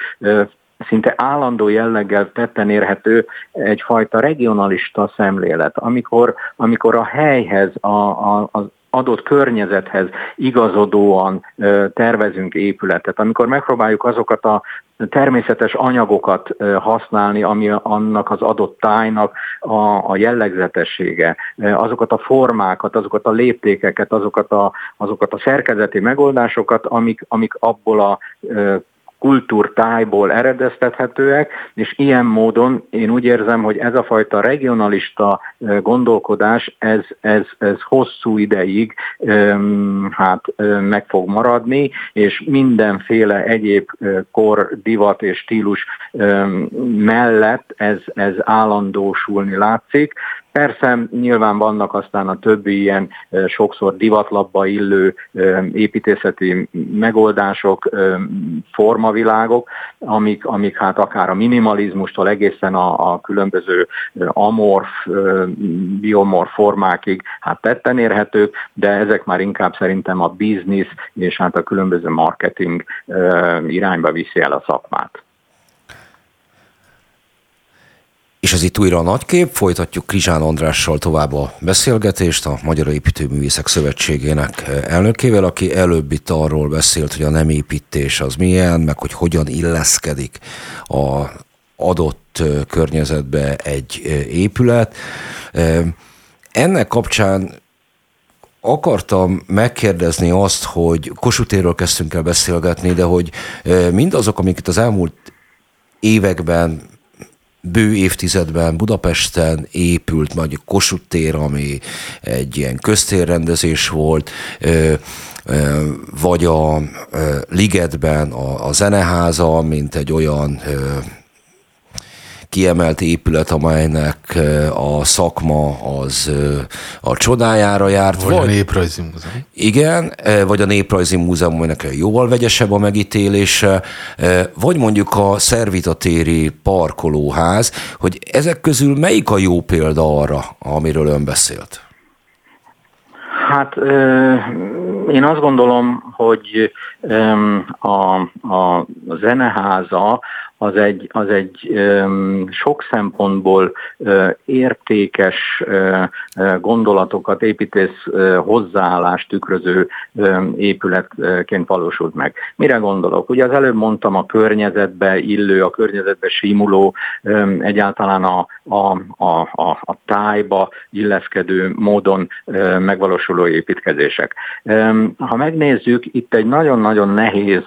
szinte állandó jelleggel tetten érhető egyfajta regionalista szemlélet, amikor, amikor a helyhez, a, a, az adott környezethez igazodóan tervezünk épületet, amikor megpróbáljuk azokat a természetes anyagokat használni, ami annak az adott tájnak a, a jellegzetessége, azokat a formákat, azokat a léptékeket, azokat a, azokat a szerkezeti megoldásokat, amik, amik abból a kultúrtájból eredeztethetőek, és ilyen módon én úgy érzem, hogy ez a fajta regionalista gondolkodás, ez, ez, ez hosszú ideig hát meg fog maradni, és mindenféle egyéb kor, divat és stílus mellett ez, ez állandósulni látszik. Persze nyilván vannak aztán a többi ilyen sokszor divatlabba illő építészeti megoldások, formavilágok, amik, amik hát akár a minimalizmustól egészen a, a különböző amorf, biomorf formákig hát tetten érhetők, de ezek már inkább szerintem a biznisz és hát a különböző marketing irányba viszi el a szakmát. És ez itt újra a nagykép, folytatjuk Krizsán Andrással tovább a beszélgetést, a Magyar Építőművészek Szövetségének elnökével, aki előbb itt arról beszélt, hogy a nem építés az milyen, meg hogy hogyan illeszkedik a adott környezetbe egy épület. Ennek kapcsán akartam megkérdezni azt, hogy Kosutéről kezdtünk el beszélgetni, de hogy mindazok, amiket az elmúlt években bő évtizedben Budapesten épült nagy Kossuth tér, ami egy ilyen köztérrendezés volt, vagy a Ligetben a, a Zeneháza, mint egy olyan kiemelt épület, amelynek a szakma az a csodájára járt. Vagy, vagy a Néprajzi Múzeum. Igen, vagy a Néprajzi Múzeum, aminek jóval vegyesebb a megítélése, vagy mondjuk a Szervitatéri parkolóház, hogy ezek közül melyik a jó példa arra, amiről ön beszélt? Hát én azt gondolom, hogy a, a zeneháza az egy, az egy sok szempontból értékes gondolatokat, építész hozzáállást tükröző épületként valósult meg. Mire gondolok? Ugye az előbb mondtam a környezetbe illő, a környezetbe simuló, egyáltalán a, a, a, a, a tájba illeszkedő módon megvalósuló építkezések. Ha megnézzük, itt egy nagyon-nagyon nehéz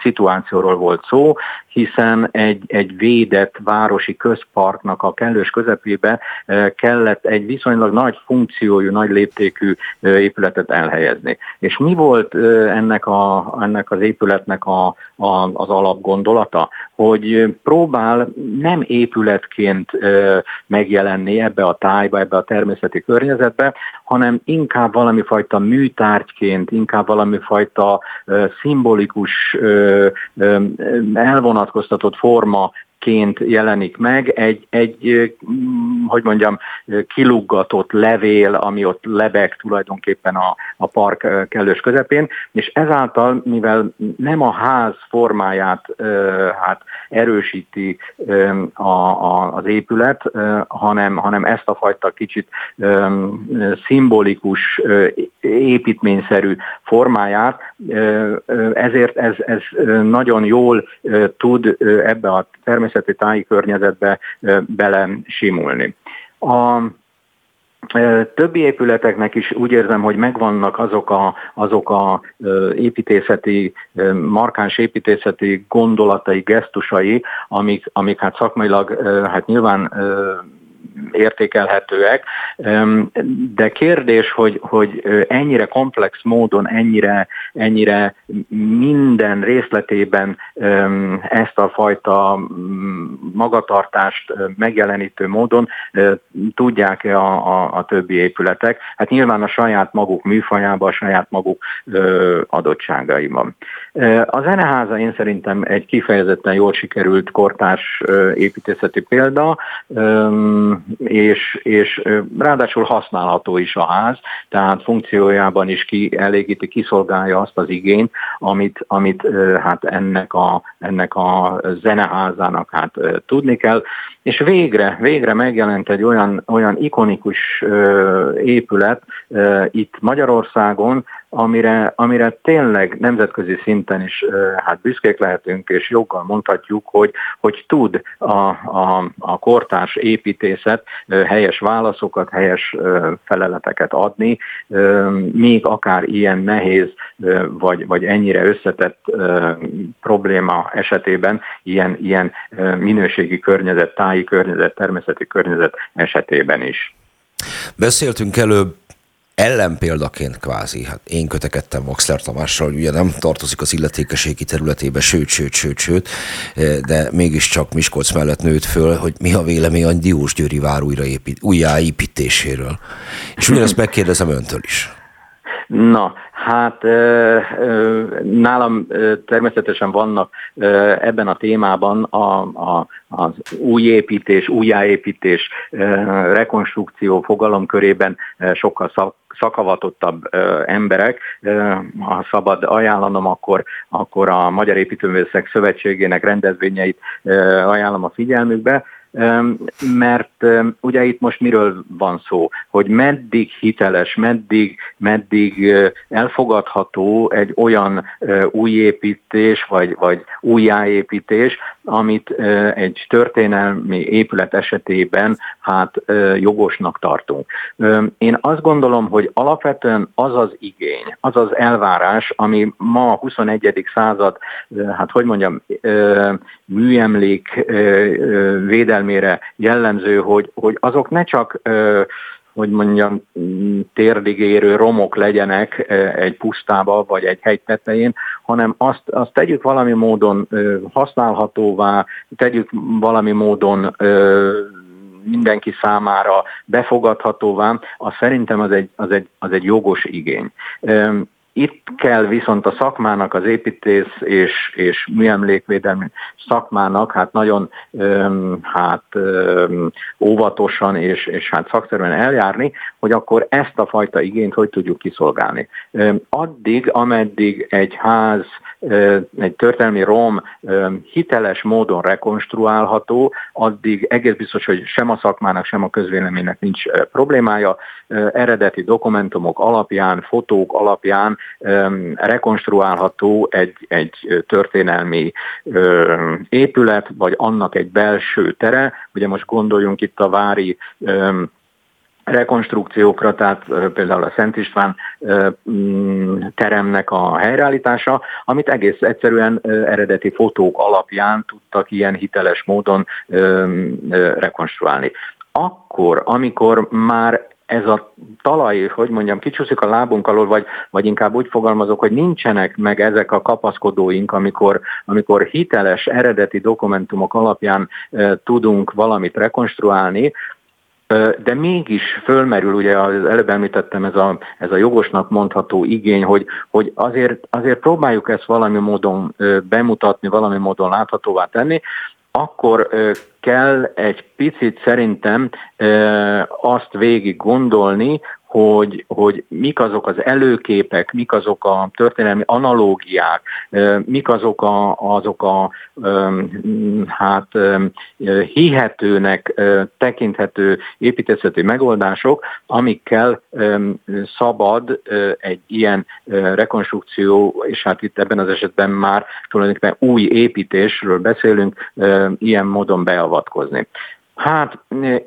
szituációról volt szó, hiszen egy, egy védett városi közparknak a kellős közepébe eh, kellett egy viszonylag nagy funkciójú, nagy léptékű eh, épületet elhelyezni. És mi volt eh, ennek, a, ennek az épületnek a, a, az alapgondolata? Hogy próbál nem épületként megjelenni ebbe a tájba, ebbe a természeti környezetbe, hanem inkább valami fajta műtárgyként, inkább valami fajta szimbolikus elvonatkoztatott forma ként jelenik meg, egy, egy, hogy mondjam, kiluggatott levél, ami ott lebeg tulajdonképpen a, a park kellős közepén, és ezáltal, mivel nem a ház formáját hát erősíti a, a, az épület, hanem, hanem ezt a fajta kicsit szimbolikus, építményszerű formáját, ezért ez, ez nagyon jól tud ebbe a természeti táji környezetbe bele simulni. A Többi épületeknek is úgy érzem, hogy megvannak azok a, azok a építészeti, markáns építészeti gondolatai, gesztusai, amik, amik hát szakmailag hát nyilván értékelhetőek, de kérdés, hogy, hogy ennyire komplex módon, ennyire, ennyire minden részletében ezt a fajta magatartást megjelenítő módon tudják-e a, a, a többi épületek? Hát nyilván a saját maguk műfajában, a saját maguk adottságaiban. A zeneháza én szerintem egy kifejezetten jól sikerült kortárs építészeti példa, és, és ráadásul használható is a ház, tehát funkciójában is ki, elégíti, kiszolgálja azt az igényt, amit, amit hát ennek a, ennek a zeneházának hát tudni kell. És végre, végre megjelent egy olyan, olyan ikonikus épület itt Magyarországon, amire, amire tényleg nemzetközi szinten is hát büszkék lehetünk, és joggal mondhatjuk, hogy, hogy tud a, a, a kortárs építészet helyes válaszokat, helyes feleleteket adni, még akár ilyen nehéz vagy, vagy ennyire összetett probléma esetében, ilyen, ilyen minőségi környezet, táji környezet, természeti környezet esetében is. Beszéltünk előbb ellenpéldaként kvázi, hát én kötekedtem Vaxler Tamással, ugye nem tartozik az illetékeségi területébe, sőt, sőt, sőt, sőt, de mégiscsak Miskolc mellett nőtt föl, hogy mi a vélemény a Diós Győri vár újraépít, újjáépítéséről. És ugyanezt megkérdezem öntől is. Na, hát nálam természetesen vannak ebben a témában a, a, az újépítés, újjáépítés, rekonstrukció fogalomkörében sokkal szak, szakavatottabb emberek. Ha szabad ajánlanom, akkor, akkor a Magyar Építőművészek Szövetségének rendezvényeit ajánlom a figyelmükbe mert ugye itt most miről van szó, hogy meddig hiteles, meddig, meddig elfogadható egy olyan újépítés, vagy, vagy újjáépítés, amit egy történelmi épület esetében hát jogosnak tartunk. Én azt gondolom, hogy alapvetően az az igény, az az elvárás, ami ma a 21. század, hát hogy mondjam, műemlék védelmi történelmére jellemző, hogy, hogy azok ne csak hogy mondjam, térdig érő romok legyenek egy pusztába vagy egy hegy tetején, hanem azt, azt tegyük valami módon használhatóvá, tegyük valami módon mindenki számára befogadhatóvá, az szerintem az egy, az egy, az egy jogos igény. Itt kell viszont a szakmának, az építész és, és műemlékvédelmi szakmának hát nagyon öm, hát, öm, óvatosan és, és hát szakszerűen eljárni, hogy akkor ezt a fajta igényt hogy tudjuk kiszolgálni. Öm, addig, ameddig egy ház egy történelmi rom hiteles módon rekonstruálható, addig egész biztos, hogy sem a szakmának, sem a közvéleménynek nincs problémája. Eredeti dokumentumok alapján, fotók alapján rekonstruálható egy, egy történelmi épület, vagy annak egy belső tere. Ugye most gondoljunk itt a vári rekonstrukciókra, tehát például a Szent István mm, teremnek a helyreállítása, amit egész egyszerűen eredeti fotók alapján tudtak ilyen hiteles módon rekonstruálni. Akkor, amikor már ez a talaj, hogy mondjam, kicsúszik a lábunk alól, vagy, vagy inkább úgy fogalmazok, hogy nincsenek meg ezek a kapaszkodóink, amikor, amikor hiteles, eredeti dokumentumok alapján e, tudunk valamit rekonstruálni, de mégis fölmerül, ugye az előbb említettem, ez a, ez a jogosnak mondható igény, hogy, hogy azért, azért próbáljuk ezt valami módon bemutatni, valami módon láthatóvá tenni, akkor kell egy picit szerintem azt végig gondolni, hogy, hogy mik azok az előképek, mik azok a történelmi analógiák, mik azok a, azok a hát hihetőnek tekinthető építészeti megoldások, amikkel szabad egy ilyen rekonstrukció, és hát itt ebben az esetben már tulajdonképpen új építésről beszélünk, ilyen módon beavatkozni. Hát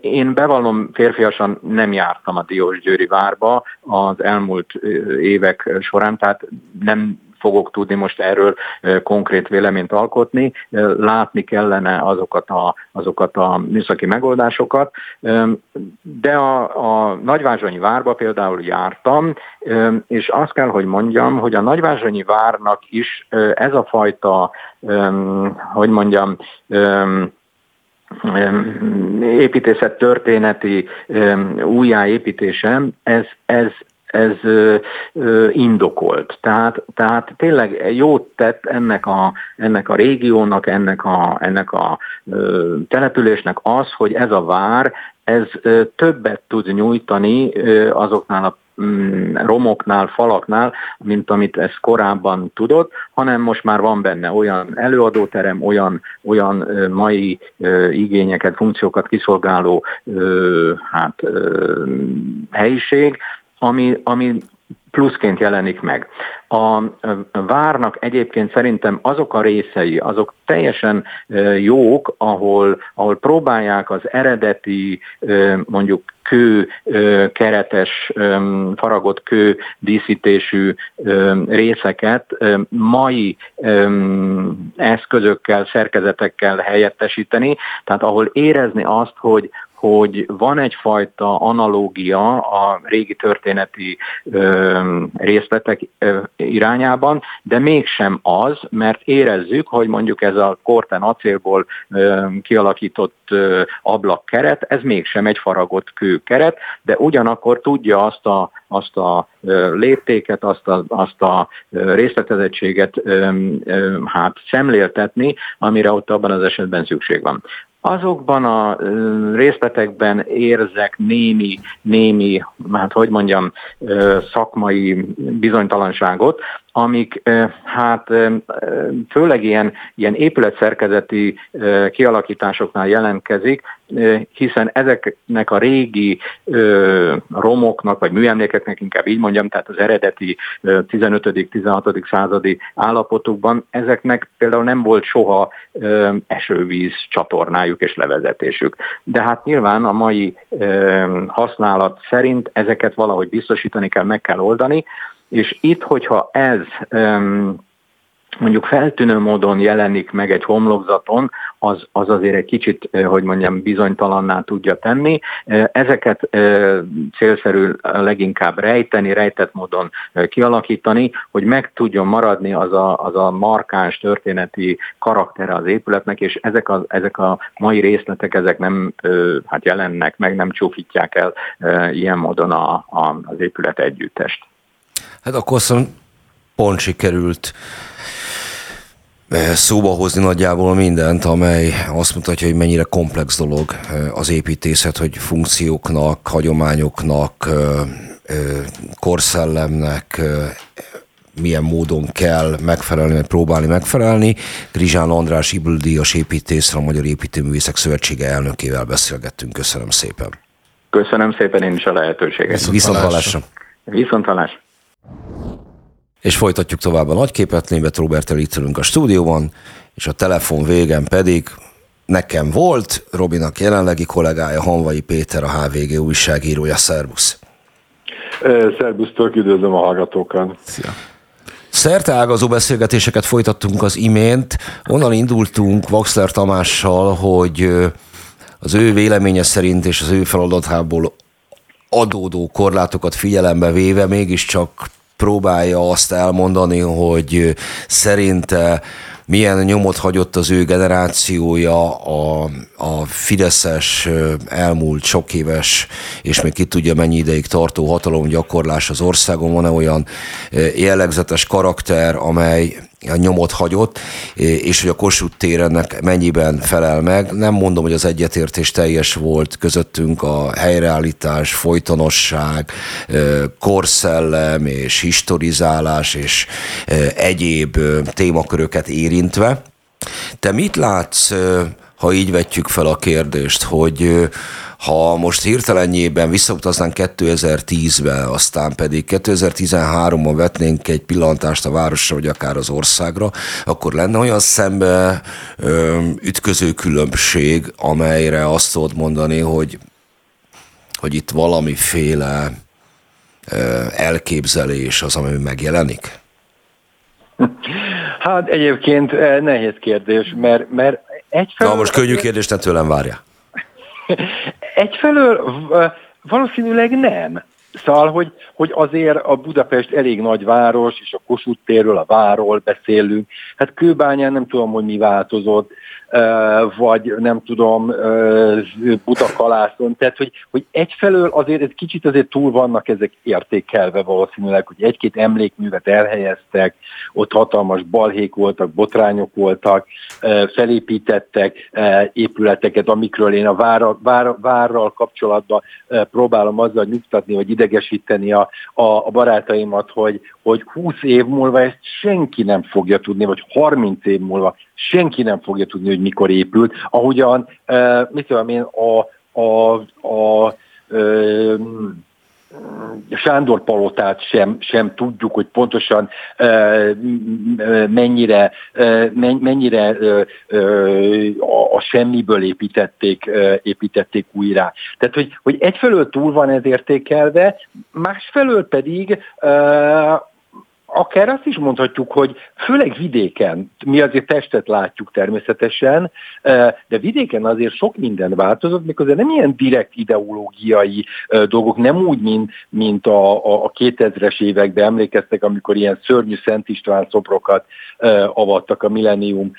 én bevallom férfiasan nem jártam a Diósgyőri várba az elmúlt évek során, tehát nem fogok tudni most erről konkrét véleményt alkotni, látni kellene azokat a, azokat a műszaki megoldásokat, de a, a Nagyvázsonyi várba például jártam, és azt kell, hogy mondjam, hogy a Nagyvázsonyi várnak is ez a fajta, hogy mondjam, építészet történeti újjáépítése, ez, ez, ez indokolt. Tehát, tehát tényleg jót tett ennek a, ennek a régiónak, ennek a, ennek a településnek az, hogy ez a vár, ez többet tud nyújtani azoknál a Mm, romoknál, falaknál, mint amit ez korábban tudott, hanem most már van benne olyan előadóterem, olyan, olyan mai igényeket, funkciókat kiszolgáló hát, helyiség, ami, ami pluszként jelenik meg. A várnak egyébként szerintem azok a részei, azok teljesen jók, ahol, ahol próbálják az eredeti mondjuk kő, keretes, faragott kő díszítésű részeket mai eszközökkel, szerkezetekkel helyettesíteni, tehát ahol érezni azt, hogy, hogy van egyfajta analógia a régi történeti ö, részletek ö, irányában, de mégsem az, mert érezzük, hogy mondjuk ez a korten acélból ö, kialakított ö, ablakkeret, ez mégsem egy faragott kőkeret, de ugyanakkor tudja azt a, azt a léptéket, azt a, azt a részletezettséget hát szemléltetni, amire ott abban az esetben szükség van. Azokban a részletekben érzek némi, némi, hát hogy mondjam, szakmai bizonytalanságot, amik hát főleg ilyen, ilyen épületszerkezeti kialakításoknál jelentkezik, hiszen ezeknek a régi romoknak, vagy műemlékeknek inkább így mondjam, tehát az eredeti 15.-16. századi állapotukban, ezeknek például nem volt soha esővíz csatornájuk és levezetésük. De hát nyilván a mai használat szerint ezeket valahogy biztosítani kell, meg kell oldani, és itt, hogyha ez mondjuk feltűnő módon jelenik meg egy homlokzaton, az, az azért egy kicsit, hogy mondjam, bizonytalanná tudja tenni. Ezeket célszerű leginkább rejteni, rejtett módon kialakítani, hogy meg tudjon maradni az a, az a markáns történeti karaktere az épületnek, és ezek a, ezek a mai részletek, ezek nem hát jelennek meg, nem csúfítják el ilyen módon a, a, az épület együttest. Hát akkor pont sikerült szóba hozni nagyjából mindent, amely azt mutatja, hogy mennyire komplex dolog az építészet, hogy funkcióknak, hagyományoknak, korszellemnek, milyen módon kell megfelelni, vagy próbálni megfelelni. Grizsán András Ibüldíjas építész, a Magyar Építőművészek Szövetsége elnökével beszélgettünk. Köszönöm szépen. Köszönöm szépen én is a lehetőséget. Viszont hallásra. Viszont hallásra. És folytatjuk tovább a nagyképet, Német Robertel itt ülünk a stúdióban, és a telefon végen pedig nekem volt, Robinak jelenlegi kollégája, Hanvai Péter, a HVG újságírója. Szerbusz! Szerbusztól üdvözlöm a hallgatókat! Szia! Szerte ágazó beszélgetéseket folytattunk az imént. Onnan indultunk Vaxler Tamással, hogy az ő véleménye szerint és az ő feladatából adódó korlátokat figyelembe véve mégiscsak próbálja azt elmondani, hogy szerinte milyen nyomot hagyott az ő generációja a, a Fideszes elmúlt sok éves, és még ki tudja mennyi ideig tartó hatalomgyakorlás az országon. Van-e olyan jellegzetes karakter, amely a nyomot hagyott, és hogy a Kossuth tér ennek mennyiben felel meg. Nem mondom, hogy az egyetértés teljes volt közöttünk a helyreállítás, folytonosság, korszellem és historizálás és egyéb témaköröket érintve. Te mit látsz, ha így vetjük fel a kérdést, hogy ha most hirtelenjében visszautaznánk 2010-be, aztán pedig 2013-ban vetnénk egy pillantást a városra, vagy akár az országra, akkor lenne olyan szembe ütköző különbség, amelyre azt tudod mondani, hogy, hogy itt valamiféle elképzelés az, ami megjelenik? Hát egyébként nehéz kérdés, mert, mert egyfelől... Na most könnyű kérdést ne tőlem várja. Egyfelől valószínűleg nem. Szóval, hogy, hogy azért a Budapest elég nagy város, és a Kossuth térről, a váról beszélünk. Hát Kőbányán nem tudom, hogy mi változott vagy nem tudom, Budakalászon. Tehát, hogy, hogy egyfelől azért egy kicsit azért túl vannak ezek értékelve valószínűleg, hogy egy-két emlékművet elhelyeztek, ott hatalmas balhék voltak, botrányok voltak, felépítettek épületeket, amikről én a várral, vár, várral kapcsolatban próbálom azzal nyugtatni, vagy idegesíteni a, a, a barátaimat, hogy, hogy 20 év múlva ezt senki nem fogja tudni, vagy 30 év múlva senki nem fogja tudni, hogy mikor épült. Ahogyan, uh, mit tudom én, a, a, a uh, Sándor Palotát sem, sem tudjuk, hogy pontosan mennyire, mennyire a semmiből építették, építették újra. Tehát, hogy, hogy egyfelől túl van ez értékelve, másfelől pedig akár azt is mondhatjuk, hogy főleg vidéken, mi azért testet látjuk természetesen, de vidéken azért sok minden változott, miközben nem ilyen direkt ideológiai dolgok, nem úgy, mint, mint a, a, a 2000-es években emlékeztek, amikor ilyen szörnyű Szent István szobrokat avattak a millennium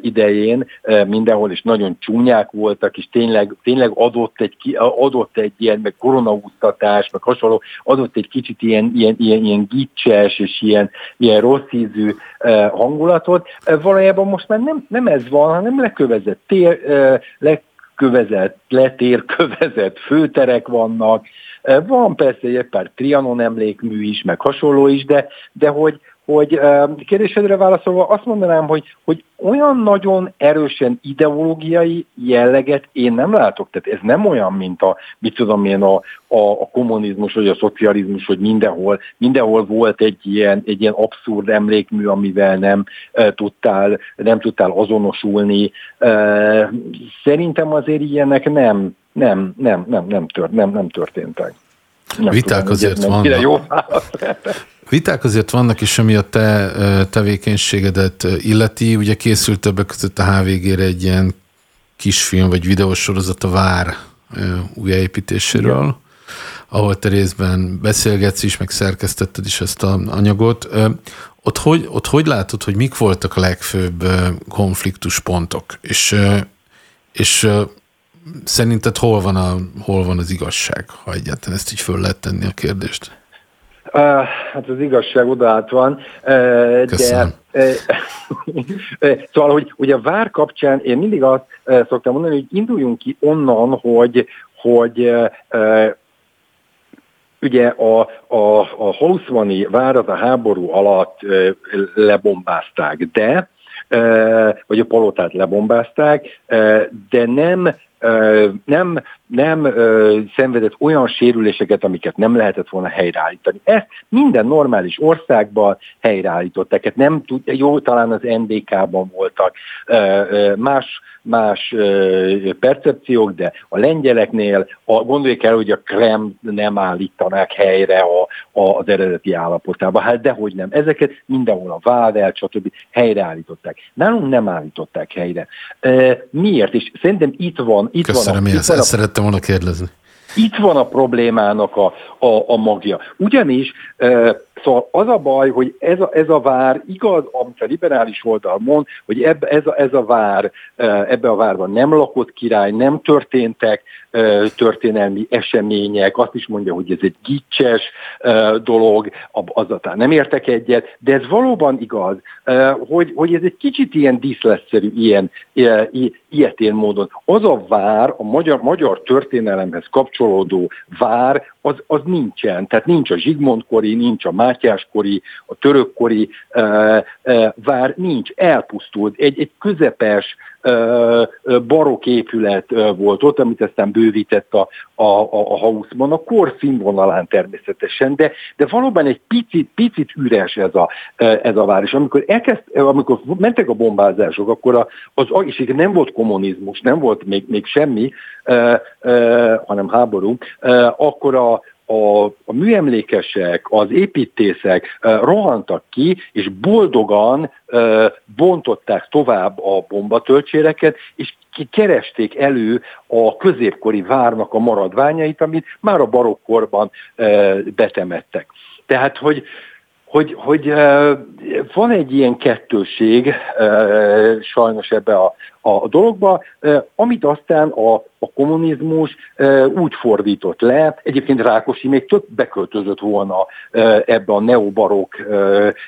idején mindenhol, és nagyon csúnyák voltak, és tényleg, tényleg adott, egy, adott egy ilyen, meg koronaúztatás, meg hasonló, adott egy kicsit ilyen, ilyen, ilyen, ilyen gicses, és ilyen, ilyen rossz ízű hangulatot. Valójában most már nem, nem ez van, hanem lekövezett tér, lekövezett, letérkövezett főterek vannak, van persze egy pár Trianon emlékmű is, meg hasonló is, de, de hogy, hogy kérdésedre válaszolva azt mondanám, hogy, hogy olyan nagyon erősen ideológiai jelleget én nem látok. Tehát ez nem olyan, mint a, mit tudom én, a, a, a kommunizmus vagy a szocializmus, hogy mindenhol, mindenhol volt egy ilyen, egy ilyen abszurd emlékmű, amivel nem e, tudtál, nem tudtál azonosulni. E, szerintem azért ilyenek nem, nem, nem, nem, nem, tört, nem, nem történtek. Nem Viták tudom, azért vannak. Jó Viták azért vannak is, ami a te tevékenységedet illeti. Ugye készült többek között a HVG-re egy ilyen kisfilm vagy videósorozat a Vár újjáépítéséről, Igen. ahol te részben beszélgetsz is, meg szerkesztetted is ezt a anyagot. Ott hogy, ott hogy látod, hogy mik voltak a legfőbb konfliktuspontok? És, és szerinted hol van, a, hol van az igazság, ha egyáltalán ezt így föl lehet tenni a kérdést? Hát az igazság odaállt van, de uh, szóval, hogy, hogy a vár kapcsán én mindig azt szoktam mondani, hogy induljunk ki onnan, hogy, hogy ugye a, a, a Hauszmani várat a háború alatt lebombázták, de vagy a palotát lebombázták, de nem nem, nem szenvedett olyan sérüléseket, amiket nem lehetett volna helyreállítani. Ezt minden normális országban helyreállították. Hát nem tud, jó, talán az NDK-ban voltak más, más percepciók, de a lengyeleknél a, gondoljuk el, hogy a Krem nem állítanák helyre a, a, az eredeti állapotába. Hát dehogy nem. Ezeket mindenhol a Vável, stb. helyreállították. Nálunk nem állították helyre. Miért? És szerintem itt van itt Köszönöm, van a, ezt, ezt szerettem volna kérdezni. Itt van a problémának a, a, a magja. Ugyanis szóval az a baj, hogy ez a, ez a vár, igaz, amit a liberális oldal mond, hogy eb, ez, a, ez a vár, ebbe a várban nem lakott király, nem történtek történelmi események, azt is mondja, hogy ez egy gicses dolog, azatán nem értek egyet, de ez valóban igaz, hogy, hogy ez egy kicsit ilyen díszletszerű, ilyen ilyetén módon. Az a vár, a magyar, magyar történelemhez kapcsolódó vár, az, az nincsen. Tehát nincs a Zsigmond-kori, nincs a Mátyás-kori, a török-kori uh, uh, vár, nincs, elpusztult. Egy, egy közepes, barok épület volt ott, amit aztán bővített a, a, a, a Haussmann, a kor színvonalán természetesen, de, de valóban egy picit, picit üres ez a, ez a város. Amikor, elkezd, amikor mentek a bombázások, akkor a, az, és nem volt kommunizmus, nem volt még, még semmi, hanem háború, akkor a, a, a műemlékesek, az építészek rohantak ki, és boldogan bontották tovább a bombatöltséreket, és keresték elő a középkori várnak a maradványait, amit már a barokkorban betemettek. Tehát, hogy hogy, hogy van egy ilyen kettőség sajnos ebbe a, a dologba, amit aztán a, a kommunizmus úgy fordított le, egyébként Rákosi még több beköltözött volna ebbe a neobarok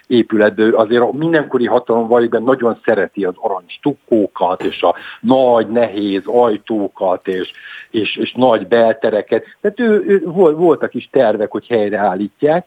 épületbe, azért a mindenkori hatalom valójában nagyon szereti az arany stukkókat, és a nagy, nehéz ajtókat, és, és, és nagy beltereket, tehát ő, ő, voltak is tervek, hogy helyreállítják,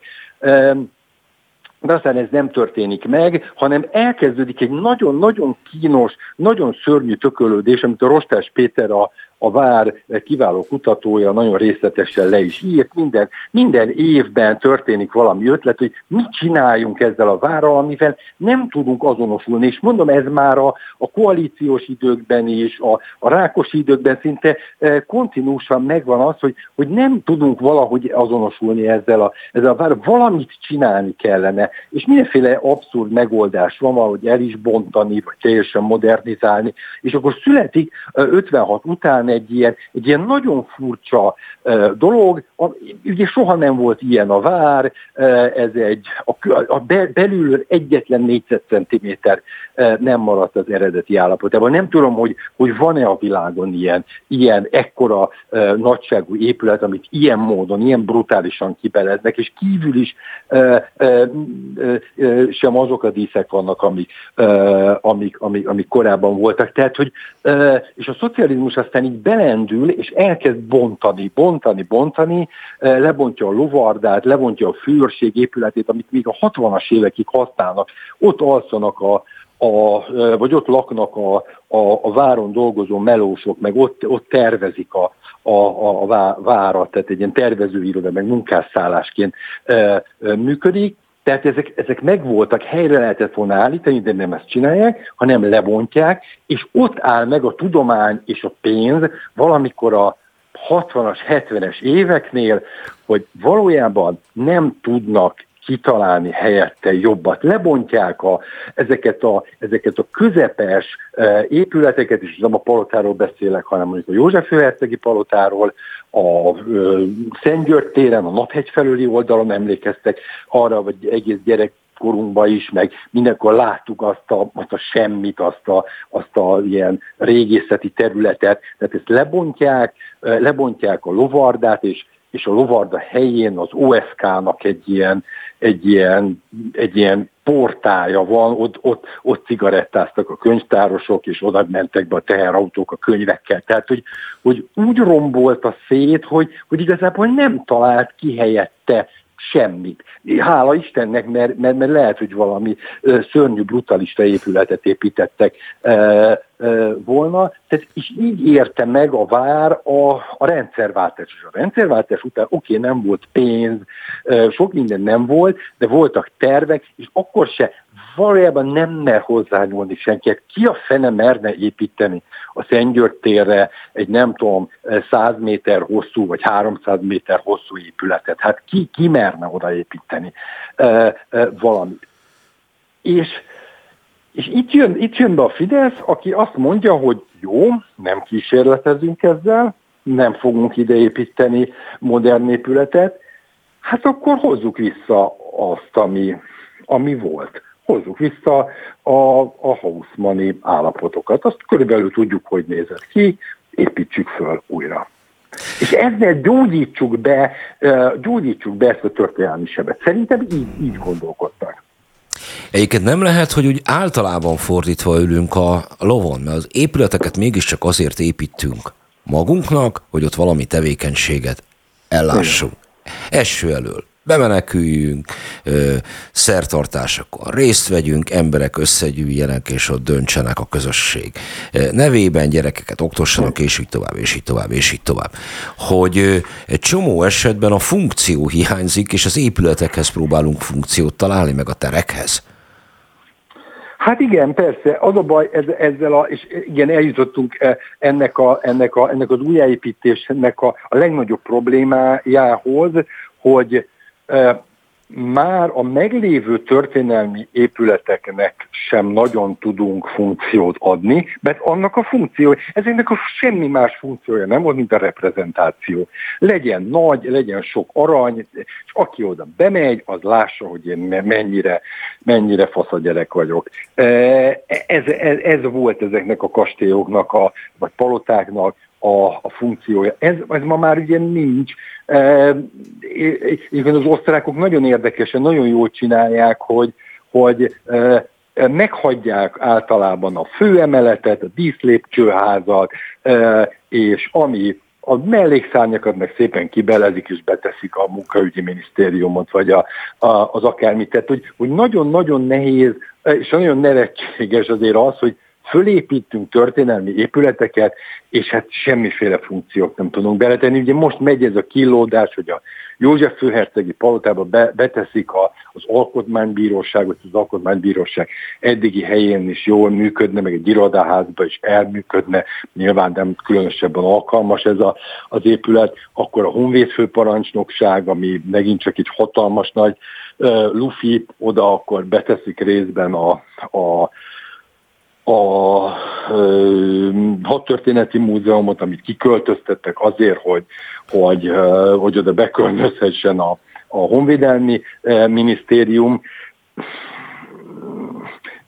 de aztán ez nem történik meg, hanem elkezdődik egy nagyon-nagyon kínos, nagyon szörnyű tökölődés, amit a Rostás Péter a, a Vár kiváló kutatója nagyon részletesen le is írt, minden, minden évben történik valami ötlet, hogy mit csináljunk ezzel a várral, amivel nem tudunk azonosulni, és mondom, ez már a, a koalíciós időkben is, a, a rákos időkben szinte e, kontinúsan megvan az, hogy, hogy nem tudunk valahogy azonosulni ezzel a, ezzel a várral, valamit csinálni kellene, és mindenféle abszurd megoldás van, valahogy el is bontani, vagy teljesen modernizálni, és akkor születik 56 után egy ilyen, egy ilyen nagyon furcsa dolog, a, ugye soha nem volt ilyen a vár, ez egy, a, a be, belül egyetlen négyzetcentiméter nem maradt az eredeti állapotában. Nem tudom, hogy, hogy van-e a világon ilyen, ilyen ekkora uh, nagyságú épület, amit ilyen módon, ilyen brutálisan kibeleznek, és kívül is uh, uh, sem azok a díszek vannak, amik, amik, amik, amik korábban voltak. Tehát, hogy, és a szocializmus aztán így belendül, és elkezd bontani, bontani, bontani, lebontja a lovardát, lebontja a fűrség épületét, amit még a 60-as évekig használnak. Ott alszanak a, a, vagy ott laknak a, a, a váron dolgozó melósok, meg ott, ott tervezik a, a, a, várat, tehát egy ilyen tervezőiroda, meg munkásszállásként e, e, működik, tehát ezek, ezek megvoltak, helyre lehetett volna állítani, de nem ezt csinálják, hanem lebontják, és ott áll meg a tudomány és a pénz valamikor a 60-as, 70-es éveknél, hogy valójában nem tudnak kitalálni helyette jobbat. Lebontják a, ezeket, a, ezeket a közepes e, épületeket, és nem a palotáról beszélek, hanem mondjuk a József Főhercegi palotáról, a Szent György téren, a Naphegy felüli oldalon emlékeztek arra, vagy egész gyerek korunkban is, meg mindenkor láttuk azt a, azt a semmit, azt a, azt a ilyen régészeti területet, tehát ezt lebontják, lebontják a lovardát, és, és a lovarda helyén az OSK-nak egy ilyen, egy ilyen, egy ilyen portája van, ott, ott, ott cigarettáztak a könyvtárosok, és oda mentek be a teherautók a könyvekkel. Tehát, hogy, hogy úgy rombolt a szét, hogy, hogy igazából nem talált ki helyette semmit. Hála Istennek, mert, mert, mert lehet, hogy valami szörnyű brutalista épületet építettek volna. Tehát, és így érte meg a vár a, a rendszerváltás. És a rendszerváltás után oké, okay, nem volt pénz, sok minden nem volt, de voltak tervek, és akkor se valójában nem mer hozzányúlni senki. Hát ki a fene merne építeni a Szentgyörgy térre egy nem tudom 100 méter hosszú vagy 300 méter hosszú épületet? Hát ki, ki merne odaépíteni e, e, valamit? És, és itt, jön, itt jön be a Fidesz, aki azt mondja, hogy jó, nem kísérletezünk ezzel, nem fogunk ideépíteni modern épületet, hát akkor hozzuk vissza azt, ami, ami volt hozzuk vissza a, a Hausmanni állapotokat. Azt körülbelül tudjuk, hogy nézett ki, építsük föl újra. És ezzel gyógyítsuk be, gyógyítsuk be ezt a történelmi sebet. Szerintem így, így gondolkodtak. Egyébként nem lehet, hogy úgy általában fordítva ülünk a lovon, mert az épületeket mégiscsak azért építünk magunknak, hogy ott valami tevékenységet ellássunk. Eső elől bemeneküljünk, szertartásokon részt vegyünk, emberek összegyűjjenek, és ott döntsenek a közösség nevében, gyerekeket oktossanak, és így tovább, és így tovább, és így tovább. Hogy egy csomó esetben a funkció hiányzik, és az épületekhez próbálunk funkciót találni, meg a terekhez. Hát igen, persze, az a baj ezzel, a, és igen, eljutottunk e, ennek, a, ennek, a, ennek az újjáépítésnek a, a legnagyobb problémájához, hogy már a meglévő történelmi épületeknek sem nagyon tudunk funkciót adni, mert annak a funkció, ezeknek a semmi más funkciója nem volt, mint a reprezentáció. Legyen nagy, legyen sok arany, és aki oda bemegy, az lássa, hogy én mennyire, mennyire gyerek vagyok. Ez, ez, ez volt ezeknek a kastélyoknak, a, vagy palotáknak a, a funkciója. Ez, ez ma már ugye nincs, igen, az osztrákok nagyon érdekesen, nagyon jól csinálják, hogy, hogy meghagyják általában a főemeletet, a díszlépcsőházat, és ami a mellékszárnyakat meg szépen kibelezik és beteszik a munkaügyi minisztériumot, vagy a, a, az akármit. Tehát, hogy, hogy nagyon-nagyon nehéz, és nagyon nevetséges azért az, hogy fölépítünk történelmi épületeket, és hát semmiféle funkciót nem tudunk beletenni. Ugye most megy ez a kilódás, hogy a József főhercegi palotába be, beteszik a, az alkotmánybíróságot, az alkotmánybíróság eddigi helyén is jól működne, meg egy irodaházba is elműködne, nyilván nem különösebben alkalmas ez a, az épület, akkor a Honvéd főparancsnokság, ami megint csak egy hatalmas nagy uh, lufi, oda akkor beteszik részben a, a a hadtörténeti múzeumot, amit kiköltöztettek azért, hogy, hogy, hogy oda beköltözhessen a, a honvédelmi minisztérium,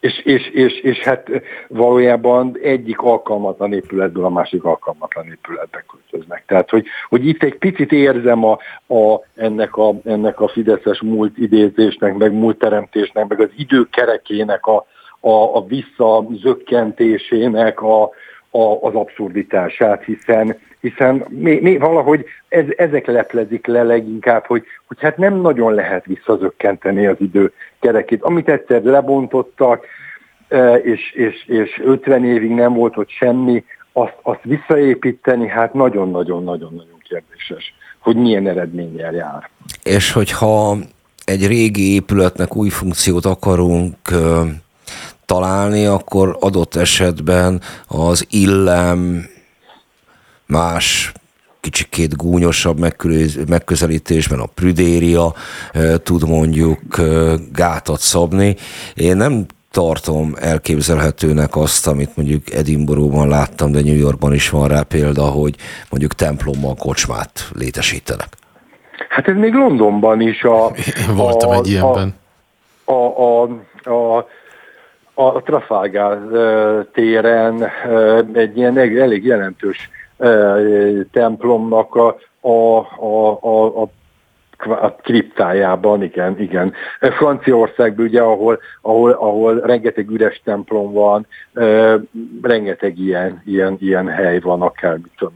és, és, és, és hát valójában egyik alkalmatlan épületből a másik alkalmatlan épületbe költöznek. Tehát, hogy, hogy itt egy picit érzem a, a, ennek, a, ennek a fideszes múlt idézésnek, meg múlt teremtésnek, meg az időkerekének a, a, a visszazökkentésének a, a, az abszurditását, hiszen, hiszen mi, mi valahogy ez, ezek leplezik le leginkább, hogy, hogy hát nem nagyon lehet visszazökkenteni az idő kerekét. Amit egyszer lebontottak, e, és, és, és 50 évig nem volt ott semmi, azt, azt visszaépíteni, hát nagyon-nagyon-nagyon-nagyon kérdéses, hogy milyen eredménnyel jár. És hogyha egy régi épületnek új funkciót akarunk találni, akkor adott esetben az illem más kicsikét gúnyosabb megközelítésben a prüdéria tud mondjuk gátat szabni. Én nem tartom elképzelhetőnek azt, amit mondjuk Edinburghban láttam, de New Yorkban is van rá példa, hogy mondjuk templommal kocsmát létesítenek. Hát ez még Londonban is a... Én voltam a, egy ilyenben. A, a, a, a a Trafalgar téren egy ilyen elég jelentős templomnak a, a, a, a, a a kriptájában, igen, igen. Franciaországban ugye, ahol, ahol, ahol rengeteg üres templom van, rengeteg ilyen, ilyen, ilyen hely van, akár mit tudom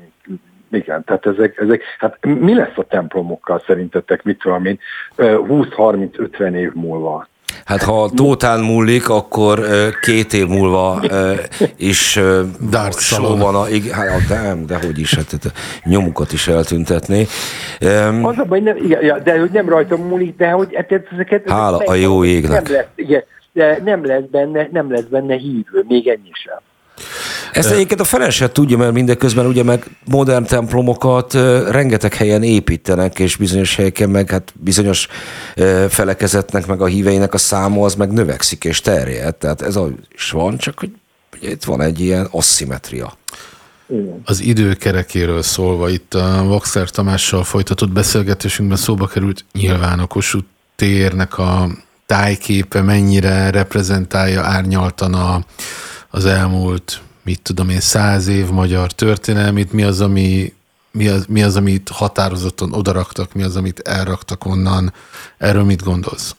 igen, tehát ezek, ezek, hát mi lesz a templomokkal szerintetek, mit tudom én, 20-30-50 év múlva? Hát ha Tótán múlik, akkor két év múlva is sló van a, hát, de, de hogy is, hát nyomukat is eltüntetné. Az a baj, nem, igen, de hogy nem rajta múlik, de hogy hát ezeket... Hála a jó égnek. Nem lesz, igen, de nem lesz benne, nem lesz benne hívő, még ennyi sem. Ezt egyébként a feleset tudja, mert mindeközben ugye meg modern templomokat rengeteg helyen építenek, és bizonyos helyeken meg hát bizonyos felekezetnek, meg a híveinek a száma az meg növekszik és terjed. Tehát ez is van, csak hogy ugye itt van egy ilyen asszimetria. Az időkerekéről szólva, itt a Voxer Tamással folytatott beszélgetésünkben szóba került nyilván a Kossuth térnek a tájképe mennyire reprezentálja árnyaltan a, az elmúlt mit tudom én, száz év magyar történelmét, mi az, ami, mi az, mi az, amit határozottan odaraktak, mi az, amit elraktak onnan. Erről mit gondolsz?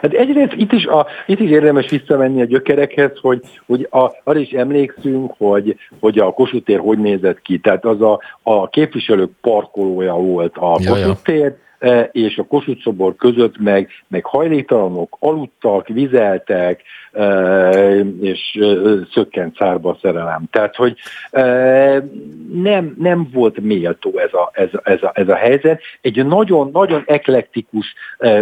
Hát egyrészt itt is, a, itt is érdemes visszamenni a gyökerekhez, hogy, hogy a, arra is emlékszünk, hogy, hogy a Kossuth tér hogy nézett ki. Tehát az a, a képviselők parkolója volt a Kossuth tér, és a Kossuth szobor között meg, meg hajléktalanok aludtak, vizeltek, e, és e, szökkent szárba szerelem. Tehát, hogy nem, nem volt méltó ez a, ez, ez, a, ez a helyzet. Egy nagyon-nagyon eklektikus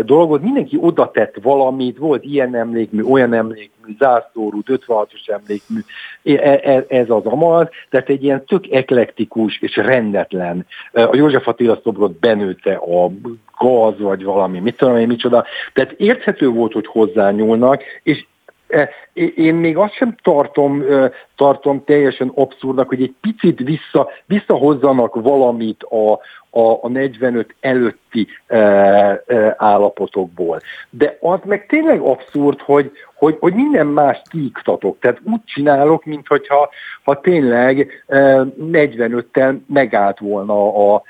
dolgot, mindenki oda tett valamit, volt ilyen emlékmű, olyan emlékmű, zászlórút, 56-os emlékmű, ez az amal, tehát egy ilyen tök eklektikus és rendetlen. A József Attila szobrot benőtte a gaz, vagy valami, mit tudom én, micsoda. Tehát érthető volt, hogy hozzányúlnak, és e, én még azt sem tartom, tartom teljesen abszurdnak, hogy egy picit vissza, visszahozzanak valamit a, a, a 45 előtti e, e, állapotokból. De az meg tényleg abszurd, hogy, hogy, hogy minden más kiiktatok. Tehát úgy csinálok, mintha ha tényleg e, 45-tel megállt volna a,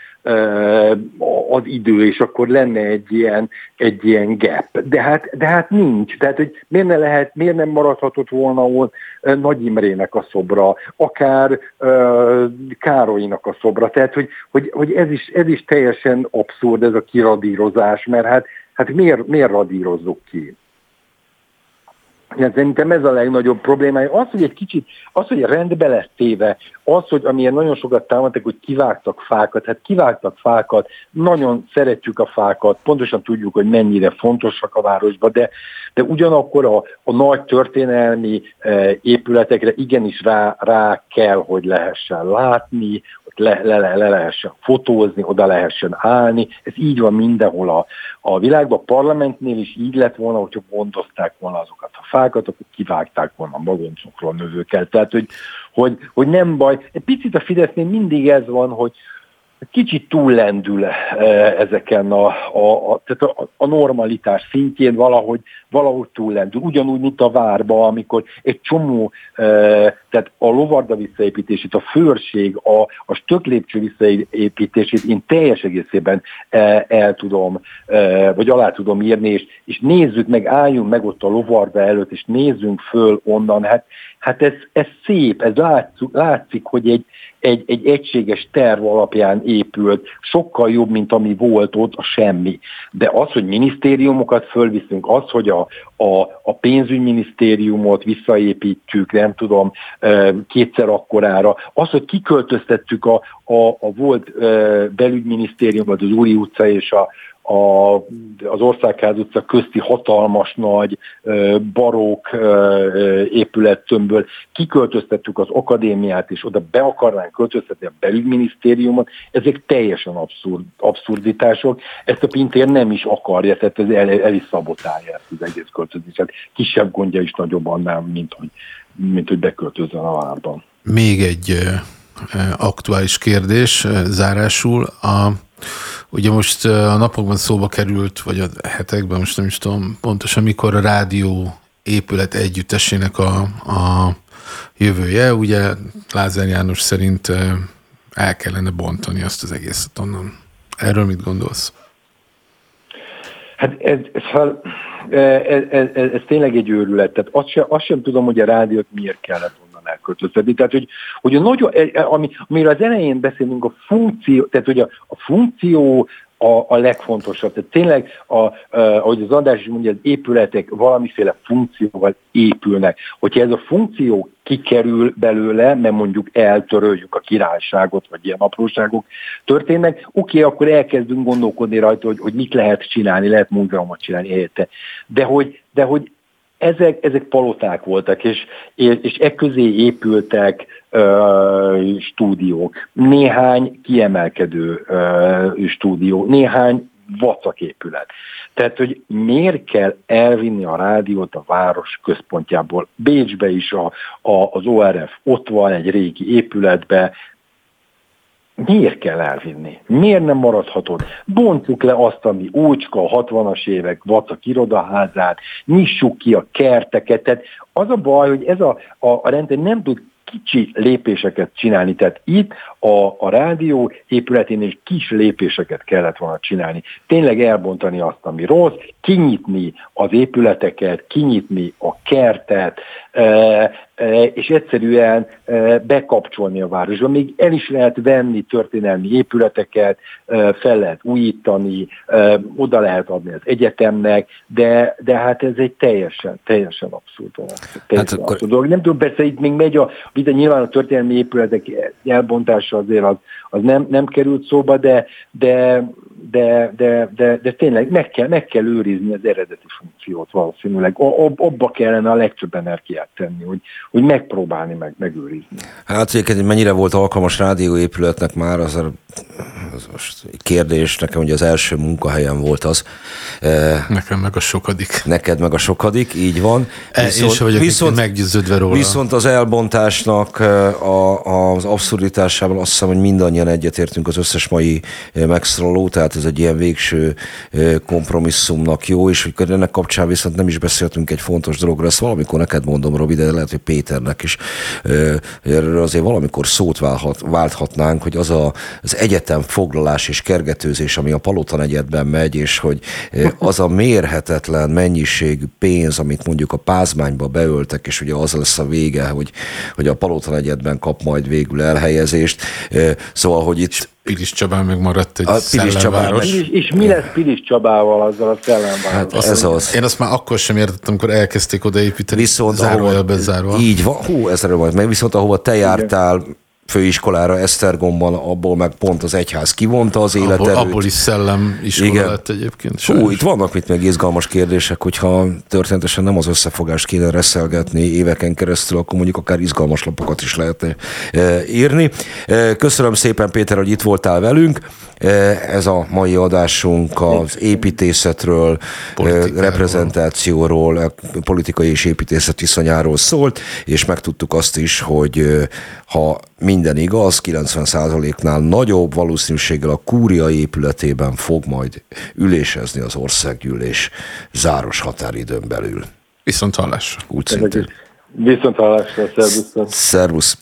az idő, és akkor lenne egy ilyen, egy ilyen gap. De hát, de hát nincs. Tehát, hogy miért, ne lehet, miért nem maradhatott volna ott Nagy Imrének a szobra, akár Károlynak a szobra. Tehát, hogy, hogy, hogy ez, is, ez is teljesen abszurd, ez a kiradírozás, mert hát, hát miért, miért radírozzuk ki? Ja, szerintem ez a legnagyobb problémája. Az, hogy egy kicsit, az, hogy rendbe lesz téve, az, hogy amilyen nagyon sokat támadtak, hogy kivágtak fákat, hát kivágtak fákat, nagyon szeretjük a fákat, pontosan tudjuk, hogy mennyire fontosak a városban, de, de ugyanakkor a, a nagy történelmi e, épületekre igenis rá, rá kell, hogy lehessen látni, le, le, le, le lehessen fotózni, oda lehessen állni. Ez így van mindenhol a, a világban. A parlamentnél is így lett volna, hogyha gondozták volna azokat a fákat, akkor kivágták volna a magoncokról növőket. Tehát, hogy, hogy, hogy nem baj. Egy picit a Fidesznél mindig ez van, hogy kicsit túllendül eh, ezeken a, a, a, tehát a, a normalitás szintjén valahogy, valahogy túllendül. Ugyanúgy, mint a várba, amikor egy csomó, e, tehát a lovarda visszaépítését, a főrség, a, a stöklépcső visszaépítését én teljes egészében e, el tudom, vagy alá tudom írni, és, és nézzük meg, álljunk meg ott a lovarda előtt, és nézzünk föl onnan. Hát, hát ez, ez szép, ez látszik, látszik hogy egy, egy, egy egységes terv alapján épült, sokkal jobb, mint ami volt ott, a semmi. De az, hogy minisztériumokat fölviszünk, az, hogy a, a, a pénzügyminisztériumot visszaépítjük, nem tudom, kétszer akkorára, az, hogy kiköltöztettük a, a, a volt belügyminisztériumot, az Úri utca és a, a, az Országház utca közti hatalmas nagy barók épülettömből, kiköltöztettük az akadémiát, és oda be akarnánk költöztetni a belügyminisztériumot, ezek teljesen abszurd, abszurditások. Ezt a Pintér nem is akarja, tehát ez el, el is szabotálja ezt az egész költözéset. Kisebb gondja is nagyobb annál, mint hogy, mint hogy beköltözzen a várban. Még egy aktuális kérdés zárásul. A, ugye most a napokban szóba került, vagy a hetekben, most nem is tudom pontosan, mikor a rádió épület együttesének a, a jövője. Ugye Lázár János szerint el kellene bontani azt az egészet onnan. Erről mit gondolsz? Hát ez, ez, ez, ez, ez, ez tényleg egy őrület. Tehát azt sem, azt sem tudom, hogy a rádiót miért kellett elköltöztetni. Tehát, hogy, hogy nagyon, ami, amiről az elején beszélünk, a funkció, tehát hogy a, a funkció a, a legfontosabb. Tehát tényleg, a, a, ahogy az András is mondja, az épületek valamiféle funkcióval épülnek. Hogyha ez a funkció kikerül belőle, mert mondjuk eltöröljük a királyságot, vagy ilyen apróságok történnek, oké, akkor elkezdünk gondolkodni rajta, hogy, hogy mit lehet csinálni, lehet múzeumot csinálni helyette. De hogy, de hogy ezek, ezek paloták voltak, és, és e közé épültek ö, stúdiók. Néhány kiemelkedő ö, stúdió, néhány vacak épület. Tehát, hogy miért kell elvinni a rádiót a város központjából. Bécsbe is a, a, az ORF ott van egy régi épületbe, miért kell elvinni? Miért nem maradhatod? Bontsuk le azt, ami úcska, a 60-as évek vacak irodaházát, nyissuk ki a kerteket. Tehát az a baj, hogy ez a, a, a rendszer nem tud kicsi lépéseket csinálni. Tehát itt a, a rádió épületénél kis lépéseket kellett volna csinálni. Tényleg elbontani azt, ami rossz, kinyitni az épületeket, kinyitni a kertet, és egyszerűen bekapcsolni a városba. Még el is lehet venni történelmi épületeket, fel lehet újítani, oda lehet adni az egyetemnek, de, de hát ez egy teljesen, teljesen abszurd dolog. Teljesen hát abszurd dolog. Nem tudom, persze itt még megy a vita, nyilván a történelmi épületek elbontása azért az, az nem, nem került szóba, de, de, de, de, de, de tényleg meg kell, meg kell őrizni az eredeti funkciót valószínűleg. Ob, abba kellene a legtöbb energiát tenni, hogy, hogy megpróbálni meg, megőrizni. Hát egyébként mennyire volt alkalmas rádióépületnek már, az, a, az most kérdés, nekem ugye az első munkahelyem volt az. E, nekem meg a sokadik. Neked meg a sokadik, így van. E, viszont, én vagyok viszont, meggyőződve róla. Viszont az elbontásnak e, a, az abszurditásában azt hiszem, hogy mindannyian egyetértünk az összes mai megszólaló, tehát ez egy ilyen végső kompromisszumnak jó, és ennek kapcsán viszont nem is beszéltünk egy fontos dologról, ezt valamikor neked mondom, Robi, de lehet, hogy Péternek is erről azért valamikor szót válhat, válthatnánk, hogy az a, az egyetem foglalás és kergetőzés, ami a Palota negyedben megy, és hogy az a mérhetetlen mennyiségű pénz, amit mondjuk a pázmányba beöltek, és ugye az lesz a vége, hogy, hogy a Palota negyedben kap majd végül elhelyezést. Szóval, hogy itt Pilis Csabán meg maradt egy a Pilis Csabán meg... és, és mi lesz Pilis Csabával azzal a szellemváros? Hát ez az. Én azt már akkor sem értettem, amikor elkezdték odaépíteni, viszont zárójelbe zárva. Így van, hú, ezzel majd meg viszont ahova te jártál, Igen főiskolára Esztergomban, abból meg pont az egyház kivonta az életet. Abból, abból is szellem iskola Igen. lett egyébként. Sajnos. Hú, itt vannak mit meg izgalmas kérdések, hogyha történetesen nem az összefogást kéne reszelgetni éveken keresztül, akkor mondjuk akár izgalmas lapokat is lehetne e, írni. E, köszönöm szépen Péter, hogy itt voltál velünk. E, ez a mai adásunk az építészetről, Politikáról. reprezentációról, politikai és építészet viszonyáról szólt, és megtudtuk azt is, hogy ha minden igaz, 90%-nál nagyobb valószínűséggel a kúria épületében fog majd ülésezni az országgyűlés záros határidőn belül. Viszont hallásra. Úgy szintén. Viszont hallásra, szervusz. Szervusz.